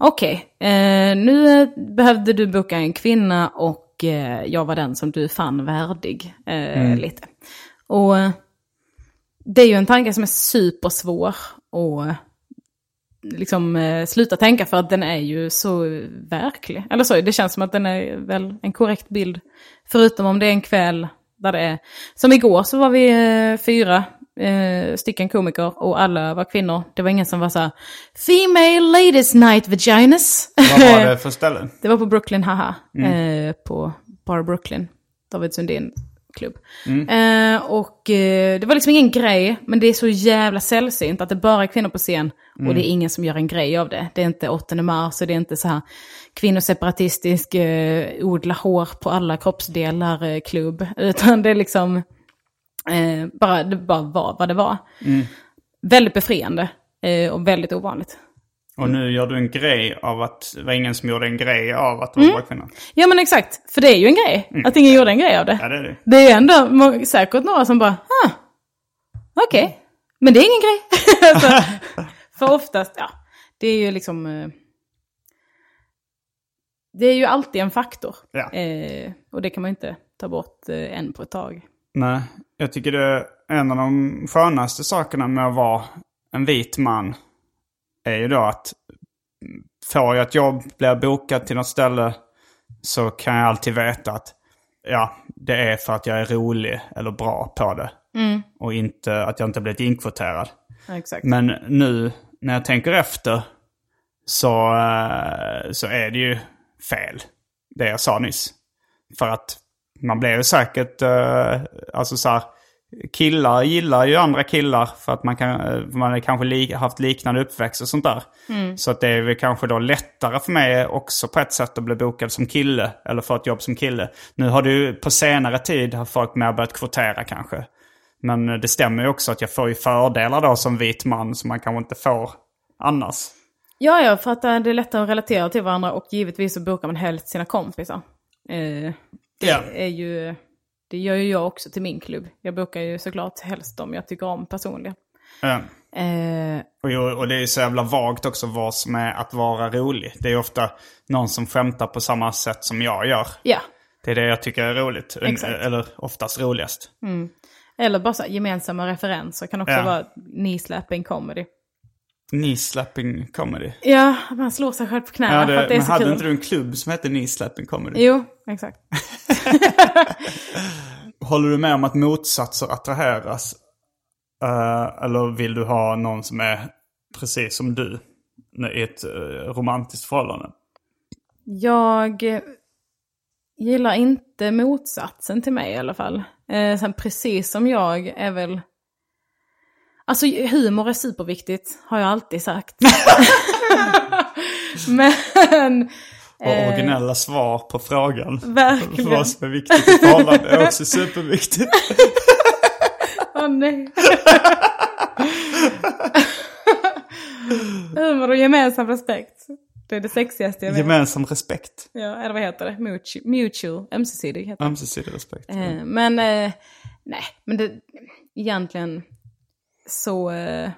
okej, eh, nu behövde du boka en kvinna och eh, jag var den som du fann värdig. Eh, lite. Och eh, det är ju en tanke som är supersvår att liksom eh, sluta tänka för att den är ju så verklig. Eller så, det känns som att den är väl en korrekt bild. Förutom om det är en kväll där det är, som igår så var vi eh, fyra eh, stycken komiker och alla var kvinnor. Det var ingen som var så här, Female Ladies Night Vaginas. Vad var det för ställe? Det var på Brooklyn, haha. Eh, på Bar Brooklyn. David Sundin klubb. Eh, och eh, det var liksom ingen grej, men det är så jävla sällsynt att det bara är kvinnor på scen. Och det är ingen som gör en grej av det. Det är inte 8 mars och det är inte så här kvinnoseparatistisk, eh, odla hår på alla kroppsdelar eh, klubb. Utan det är liksom, eh, bara, det bara var vad det var. Väldigt befriande eh, och väldigt ovanligt. Och nu gör du en grej av att det var ingen som gjorde en grej av att det var bara kvinnor. Ja men exakt, för det är ju en grej. Att ingen gjorde en grej av det. Ja, det är det. Det är ändå må- säkert några som bara, ah, okej, men det är ingen grej. alltså, för oftast, ja, det är ju liksom, eh, det är ju alltid en faktor. Ja. Eh, och det kan man inte ta bort eh, än på ett tag. Nej, jag tycker det är en av de skönaste sakerna med att vara en vit man är ju då att mm, får jag ett jobb, blir jag bokad till något ställe så kan jag alltid veta att ja, det är för att jag är rolig eller bra på det. Och inte att jag inte blivit inkvoterad. Ja. Men nu när jag tänker efter så, eh, så är det ju fel, det jag sa nyss. För att man blir ju säkert, eh, alltså så här, killar gillar ju andra killar för att man, kan, eh, man har kanske li, haft liknande uppväxt och sånt där. Så att det är väl kanske då lättare för mig också på ett sätt att bli bokad som kille eller få ett jobb som kille. Nu har ju på senare tid har folk mer börjat kvotera kanske. Men det stämmer ju också att jag får ju fördelar då som vit man som man kanske inte får annars. Ja, ja, för att eh, det är lättare att relatera till varandra och givetvis så bokar man helst sina kompisar. Eh, det Ja. är ju, det gör ju jag också till min klubb. Jag bokar ju såklart helst dem jag tycker om personligen. Ja. Eh, Och, ju- och det är så jävla vagt också vad som är att vara rolig. Det är ofta någon som skämtar på samma sätt som jag gör. ja, Det är det jag tycker är roligt. Exakt. Eller oftast roligast. eller bara så gemensamma referenser kan också Ja. vara knee-slapping comedy. Knee slapping comedy. Ja, man slår sig själv på knäna Ja, för det, att det är men så hade kul. inte du en klubb som hette knee slapping comedy? Jo, exakt. Håller du med om att motsatser attraheras? Eh, eller vill du ha någon som är precis som du i ett eh, romantiskt förhållande? Jag gillar inte motsatsen till mig i alla fall. Eh, sen precis som jag är väl... Alltså humor är superviktigt, har jag alltid sagt. Men... Och originella svar på frågan. För Verkligen. vad som är viktigt i förhållande är också superviktigt. Åh nej. humor och gemensam respekt. Det är det sexigaste jag vet. Gemensam respekt. Ja, eller vad heter det? Mutual, mutual ömsesidig heter det. Ömsesidig respekt. Eh, men eh, nej, men det, egentligen så... Eh,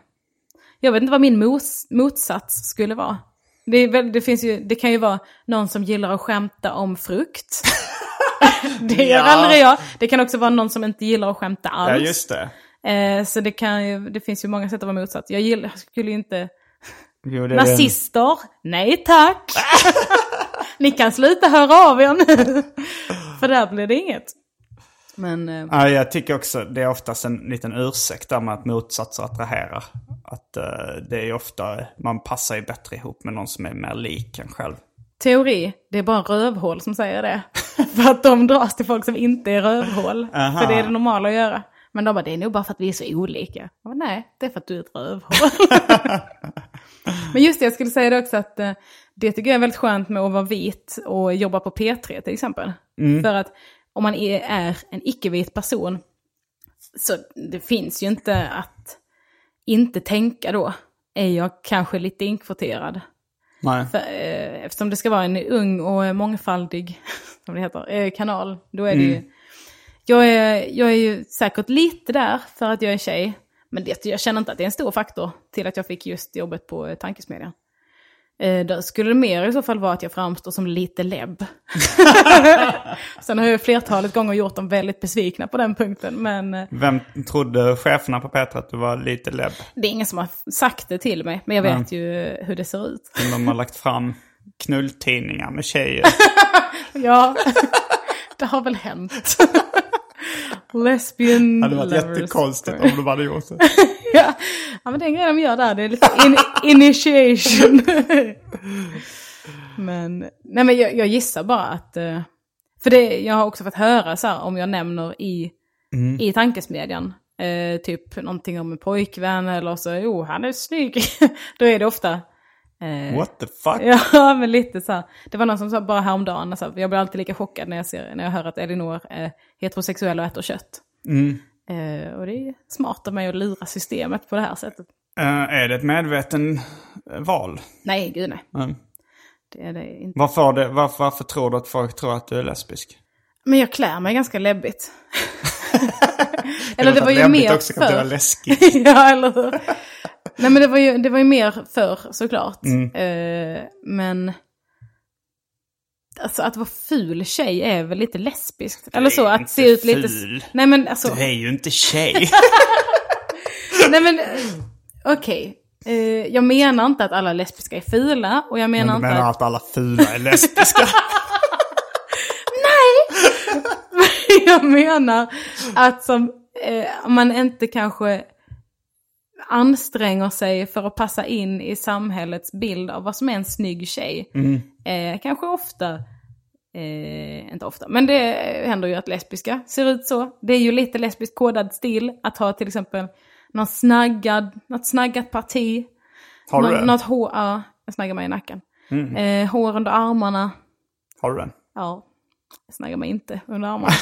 jag vet inte vad min mos, motsats skulle vara. Det, väl, det, finns ju, det kan ju vara någon som gillar att skämta om frukt. det gör Ja. aldrig jag. Det kan också vara någon som inte gillar att skämta alls. Ja, just det. Eh, så det, kan ju, det finns ju många sätt att vara motsats. Jag gillar, skulle ju inte... Jo, Nazister? Nej tack! Ni kan sluta höra av er nu. För där blir det inget. Men... Eh, Ja, jag tycker också det är oftast en liten ursäkt där med att motsatser attraherar. Att eh, det är ofta, man passar ju bättre ihop med någon som är mer lik en själv. teori, det är bara rövhål som säger det. för att de dras till folk som inte är rövhål. Aha. För det är det normala att göra. Men de bara, det är nog bara för att vi är så olika. Jag bara, Nej, det är för att du är ett rövhål. Men just det, jag skulle säga det också att eh, det tycker jag är väldigt skönt med att vara vit och jobba på P3 till exempel. För att om man är, en icke-vit person så det finns ju inte att inte tänka då. Är jag kanske lite inkvoterad? Nej. För, eh, eftersom det ska vara en ung och mångfaldig som det heter, eh, kanal, då är det ju Jag är, jag är ju säkert lite där för att jag är tjej. Men det, jag känner inte att det är en stor faktor till att jag fick just jobbet på eh, Tankesmedjan. Eh, där skulle det mer i så fall vara att jag framstår som lite lebb. Sen har jag flertalet gånger gjort dem väldigt besvikna på den punkten. Men eh, Vem trodde cheferna på Petra att du var lite lebb? det är ingen som har sagt det till mig. Men jag vet ju hur det ser ut. De har lagt fram knulltidningar med tjejer. Ja, det har väl hänt. Lesbian Det hade varit jättekonstigt om de hade gjort det. Ja. ja, men det är en grej de gör där. Det är lite in initiation. men nej, men jag, jag gissar bara att... eh, För det, jag har också fått höra så här, om jag nämner i, i tankesmedjan. Eh, typ någonting om en pojkvän eller så, jo han är snygg. Då är det ofta... eh, What the fuck? Ja, men lite så här. Det var någon som sa bara häromdagen, alltså, jag blir alltid lika chockad när jag, ser, när jag hör att Elinor är heterosexuell och äter kött. Eh, och det är smart av mig att lura systemet på det här sättet. Eh, är det ett medveten eh, val? Nej, gud nej. Mm. Det är det inte. Varför, det, varför, varför tror du att folk tror att du är lesbisk? Men jag klär mig ganska läbbigt. Eller det var ju mer också kan läskigt. ja, eller hur? Nej, men det var ju, det var ju mer för såklart. Mm. Eh, men... Alltså att vara ful tjej är väl lite lesbiskt. Eller så, att se ut lite... ful. Nej men alltså... Du är ju inte tjej. Nej men, okej. Eh, jag menar inte att alla lesbiska är fula och jag Men menar du inte menar att... att alla fula är lesbiska? jag menar att som, eh, man inte kanske anstränger sig för att passa in i samhällets bild av vad som är en snygg tjej. Eh, kanske ofta, eh, inte ofta, men det händer ju att lesbiska ser ut så. Det är ju lite lesbiskt kodad stil att ha till exempel någon snaggad, något snaggat parti. Har du Nå- den? Något hår, ja, jag snaggar mig i nacken. Eh, hår under armarna. Har du den? Ja, jag snaggar mig inte under armarna.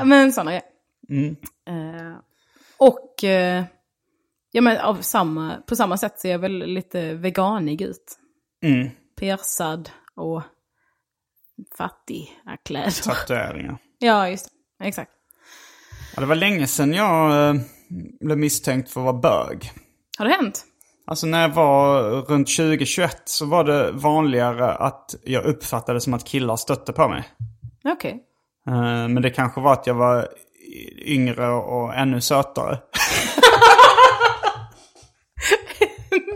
Men sådana grejer. Eh, och eh, ja, men av samma, på samma sätt ser jag väl lite veganig ut. Mm. Persad och fattig kläder. Tatueringar. Ja, just det. Exakt. Ja, det var länge sedan jag eh, blev misstänkt för att vara bög. Har det hänt? Alltså när jag var runt 2021 så var det vanligare att jag uppfattade som att killar stötte på mig. Okej. Eh, Men det kanske var att jag var yngre och ännu sötare.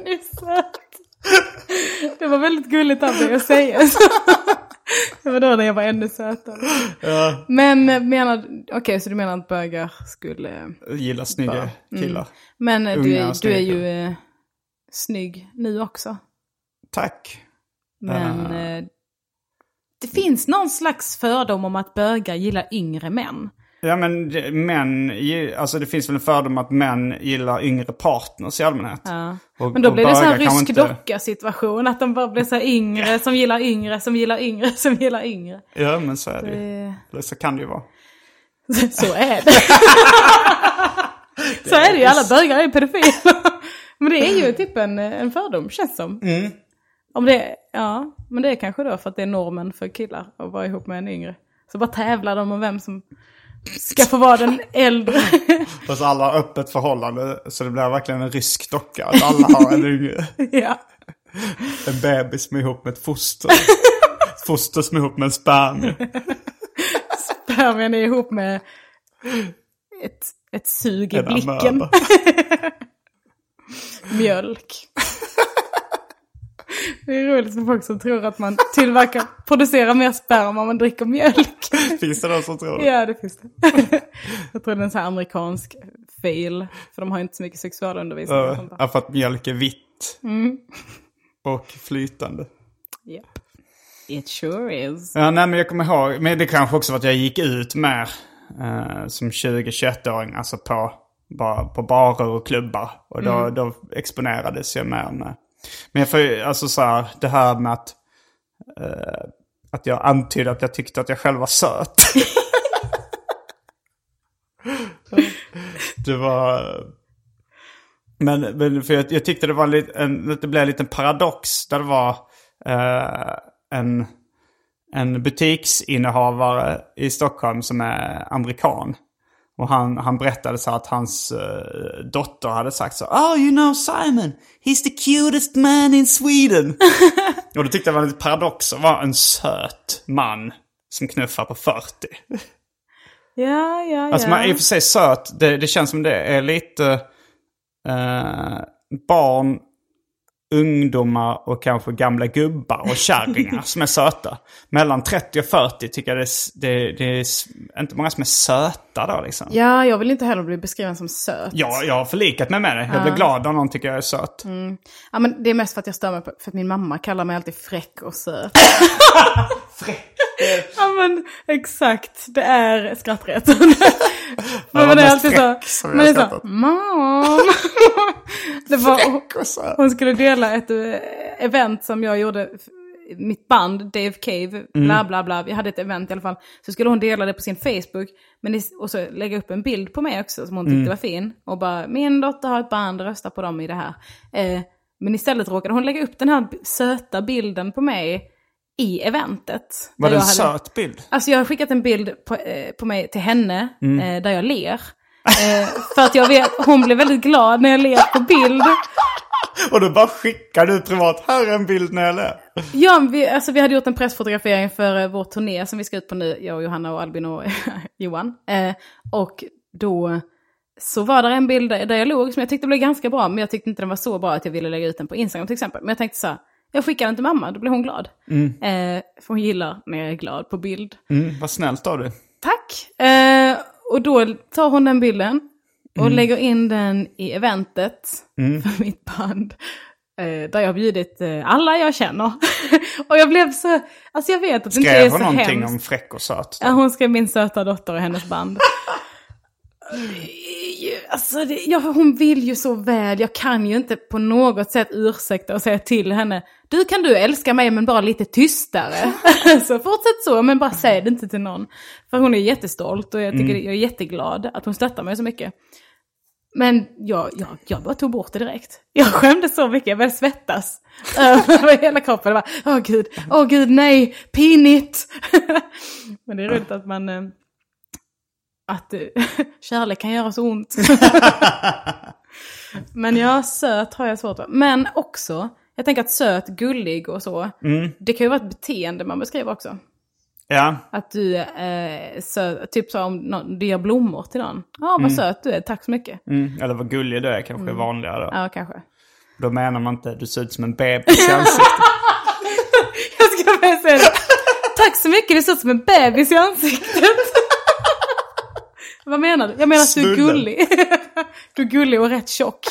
Det är söt. Det var väldigt gulligt av dig att säga. Det var då när jag var ännu sötare. Men eh, menar, okej så du menar att bögar skulle... Gillar snygga killar. Men eh, du är, du är ju eh, snygg nu också. Tack. Men eh, det finns någon slags fördom om att bögar gillar yngre män. Ja men det- män, alltså det finns väl en fördom att män gillar yngre partners i allmänhet. Ja. Och- Men då blir det så här rysk inte- docka-situation. Att de bara blir så här yngre som gillar yngre som gillar yngre som gillar yngre. Ja men så är det. Eh, Eller Så kan det ju vara. Så är det. så är det ju, alla bögar är pedofiler. Men det är ju typ en, en fördom känns som. Om det, ja, men det är kanske då för att det är normen för killar att vara ihop med en yngre. Så bara tävlar de om vem som ska få vara den äldre. Fast alla har öppet förhållande så det blir verkligen en rysk docka. Att alla har en yngre. ja. En bebis som är ihop med ett foster. Ett foster som är ihop med en spermie. Spermien är ihop med ett, ett sug i En blicken. Mjölk. Det är roligt med folk som tror att man tillverkar, producerar mer sperma om man dricker mjölk. Finns det någon som tror det? Ja, det finns det. Jag tror det är en sån här amerikansk fail. För de har inte så mycket sexualundervisning. Ja, för att mjölk är vitt. Mm. Och flytande. Japp. It sure is. Ja, nej men jag kommer ihåg. Men det kanske också var att jag gick ut mer eh, som 20-21-åring. Alltså på, bara, på barer och klubbar. Och då, Mm. då exponerades jag mer med. Men jag ju- alltså så här, det här med att, eh, att jag antydde att jag tyckte att jag själv var söt. det var... Men, men för jag, jag tyckte det var lite, en, det blev en liten paradox där det var eh, en, en butiksinnehavare i Stockholm som är amerikan. Och han, han berättade så att hans eh, dotter hade sagt så Oh you know Simon, he's the cutest man in Sweden. och då tyckte jag det var lite paradox att vara en söt man som knuffar på 40. Ja, ja, Alltså ja. man är i och för sig söt, det, det känns som det är lite eh, barn, ungdomar och kanske gamla gubbar och kärringar som är söta. Mellan 30 och 40 tycker jag det är, det, det är inte många som är söta då liksom. Ja, jag vill inte heller bli beskriven som söt. Ja, jag har förlikat mig med det. Jag blir glad när någon tycker jag är söt. Ja, men det är mest för att jag stör mig på, för att min mamma kallar mig alltid fräck och söt. fräck? ja men exakt, det är skrattretande. men det är alltid så, som jag är så, mom. det var, söt. hon skulle dela ett eh, event som jag gjorde, mitt band Dave Cave, bla bla bla. Vi hade ett event i alla fall. Så skulle hon dela det på sin Facebook. Men och så lägga upp en bild på mig också som hon tyckte var fin. Och bara, min dotter har ett band, rösta på dem i det här. Eh, men istället råkade hon lägga upp den här söta bilden på mig i eventet. Var Där det en hade- söt bild? Alltså jag har skickat en bild på, eh, på mig till henne Mm. eh, där jag ler. Eh, för att jag vet, hon blev väldigt glad när jag ler på bild. Och då bara skickar du privat, här är en bild när jag ler. Ja, vi, alltså vi hade gjort en pressfotografering för eh, vår turné som vi ska ut på nu, jag och Johanna och Albin och Johan. Eh, och då så var det en bild där, där jag låg som jag tyckte blev ganska bra, men jag tyckte inte den var så bra att jag ville lägga ut den på Instagram till exempel. Men jag tänkte så här, jag skickar den till mamma, då blir hon glad. Eh, för hon gillar när jag är glad på bild. Mm, vad snällt av dig. Tack! Eh, och då tar hon den bilden och lägger in den i eventet för mitt band. Eh, där jag har bjudit eh, alla jag känner. och jag blev så, alltså jag vet att det inte är Skrev så hon någonting hemskt. om fräck och söt? Ja, hon skrev min söta dotter och hennes band. Alltså, det, ja, hon vill ju så väl. Jag kan ju inte på något sätt ursäkta och säga till henne. Du kan du älska mig men bara lite tystare. så fortsätt så men bara säg det inte till någon. För hon är jättestolt och jag, tycker jag är jätteglad att hon stöttar mig så mycket. Men jag, jag, jag bara tog bort det direkt. Jag skämdes så mycket, jag började svettas. Över hela kroppen. Jag bara, åh gud, åh gud, nej, pinigt. Men det är roligt att man... eh, Att eh, kärlek kan göra så ont. Men ja, söt har jag svårt för. Men också, jag tänker att söt, gullig och så. Det kan ju vara ett beteende man beskriver också. Ja, Att du eh, söt, typ så om någon, du ger blommor till någon. Ja, vad söt du är, tack så mycket. mm. eller vad gullig du är kanske är vanligare. Ja, kanske. Då menar man inte du ser ut som en bebis i ansiktet. Jag ska börja säga det. Tack så mycket, du ser ut som en bebis i ansiktet. Vad menar du? Jag menar att du är gullig. Du är gullig och rätt tjock.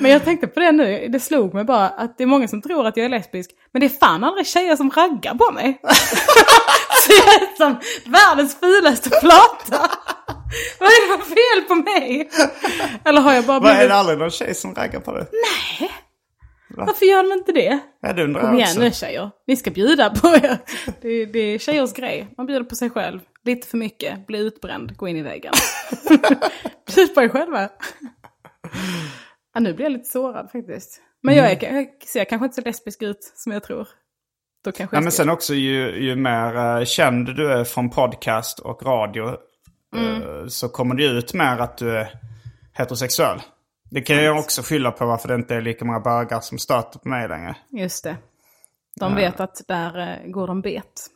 Men jag tänkte på det nu, det slog mig bara att det är många som tror att jag är lesbisk. Men det är fan aldrig tjejer som raggar på mig. Så jag är som världens fulaste plata. Vad är det för fel på mig? Eller har jag bara Vad är blivit... det aldrig någon tjej som raggar på dig? Varför gör de inte det? Ja, det undrar Kom igen också. nu tjejer, ni ska bjuda på er. Det, det är tjejers grej, man bjuder på sig själv. Lite för mycket, bli utbränd, gå in i väggen. Bjud på er själva. Ja, nu blir jag lite sårad faktiskt. Men jag, är, jag ser kanske inte så lesbisk ut som jag tror. Då kanske Ja, men sen också ju, ju mer eh, känd du är från podcast och radio Mm. eh, så kommer det ut mer att du är heterosexuell. Det kan jag också skylla på varför det inte är lika många bögar som stöter på mig längre. Just det. De vet att där eh, går de bet.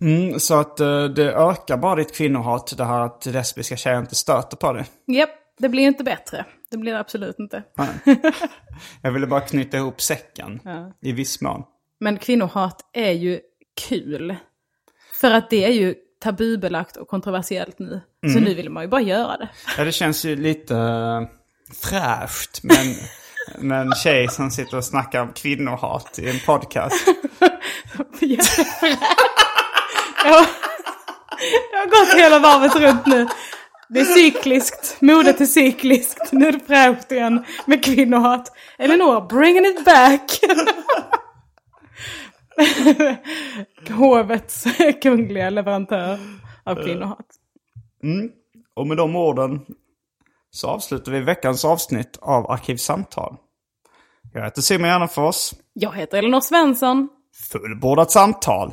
Mm, så att eh, det ökar bara ditt kvinnohat, det här att lesbiska tjejer inte stöter på dig. Japp, det blir inte bättre. Det blir det absolut inte. Jag ville bara knyta ihop säcken i viss mån. Men kvinnohat är ju kul. För att det är ju tabubelagt och kontroversiellt nu. Så nu vill man ju bara göra det. Ja, det känns ju lite uh, fräscht med en, med en tjej som sitter och snackar om kvinnohat i en podcast. Jag har gått hela varvet runt nu. Det är cykliskt, modet är cykliskt. Nu är det fräscht igen med kvinnohat. Elinor, bringing it back. Hovets kungliga leverantör av kvinnohat. Och med de orden så avslutar vi veckans avsnitt av Arkivsamtal. Jag heter Simon Gärdenfors. Jag heter Elinor Svensson. Fullbordat samtal.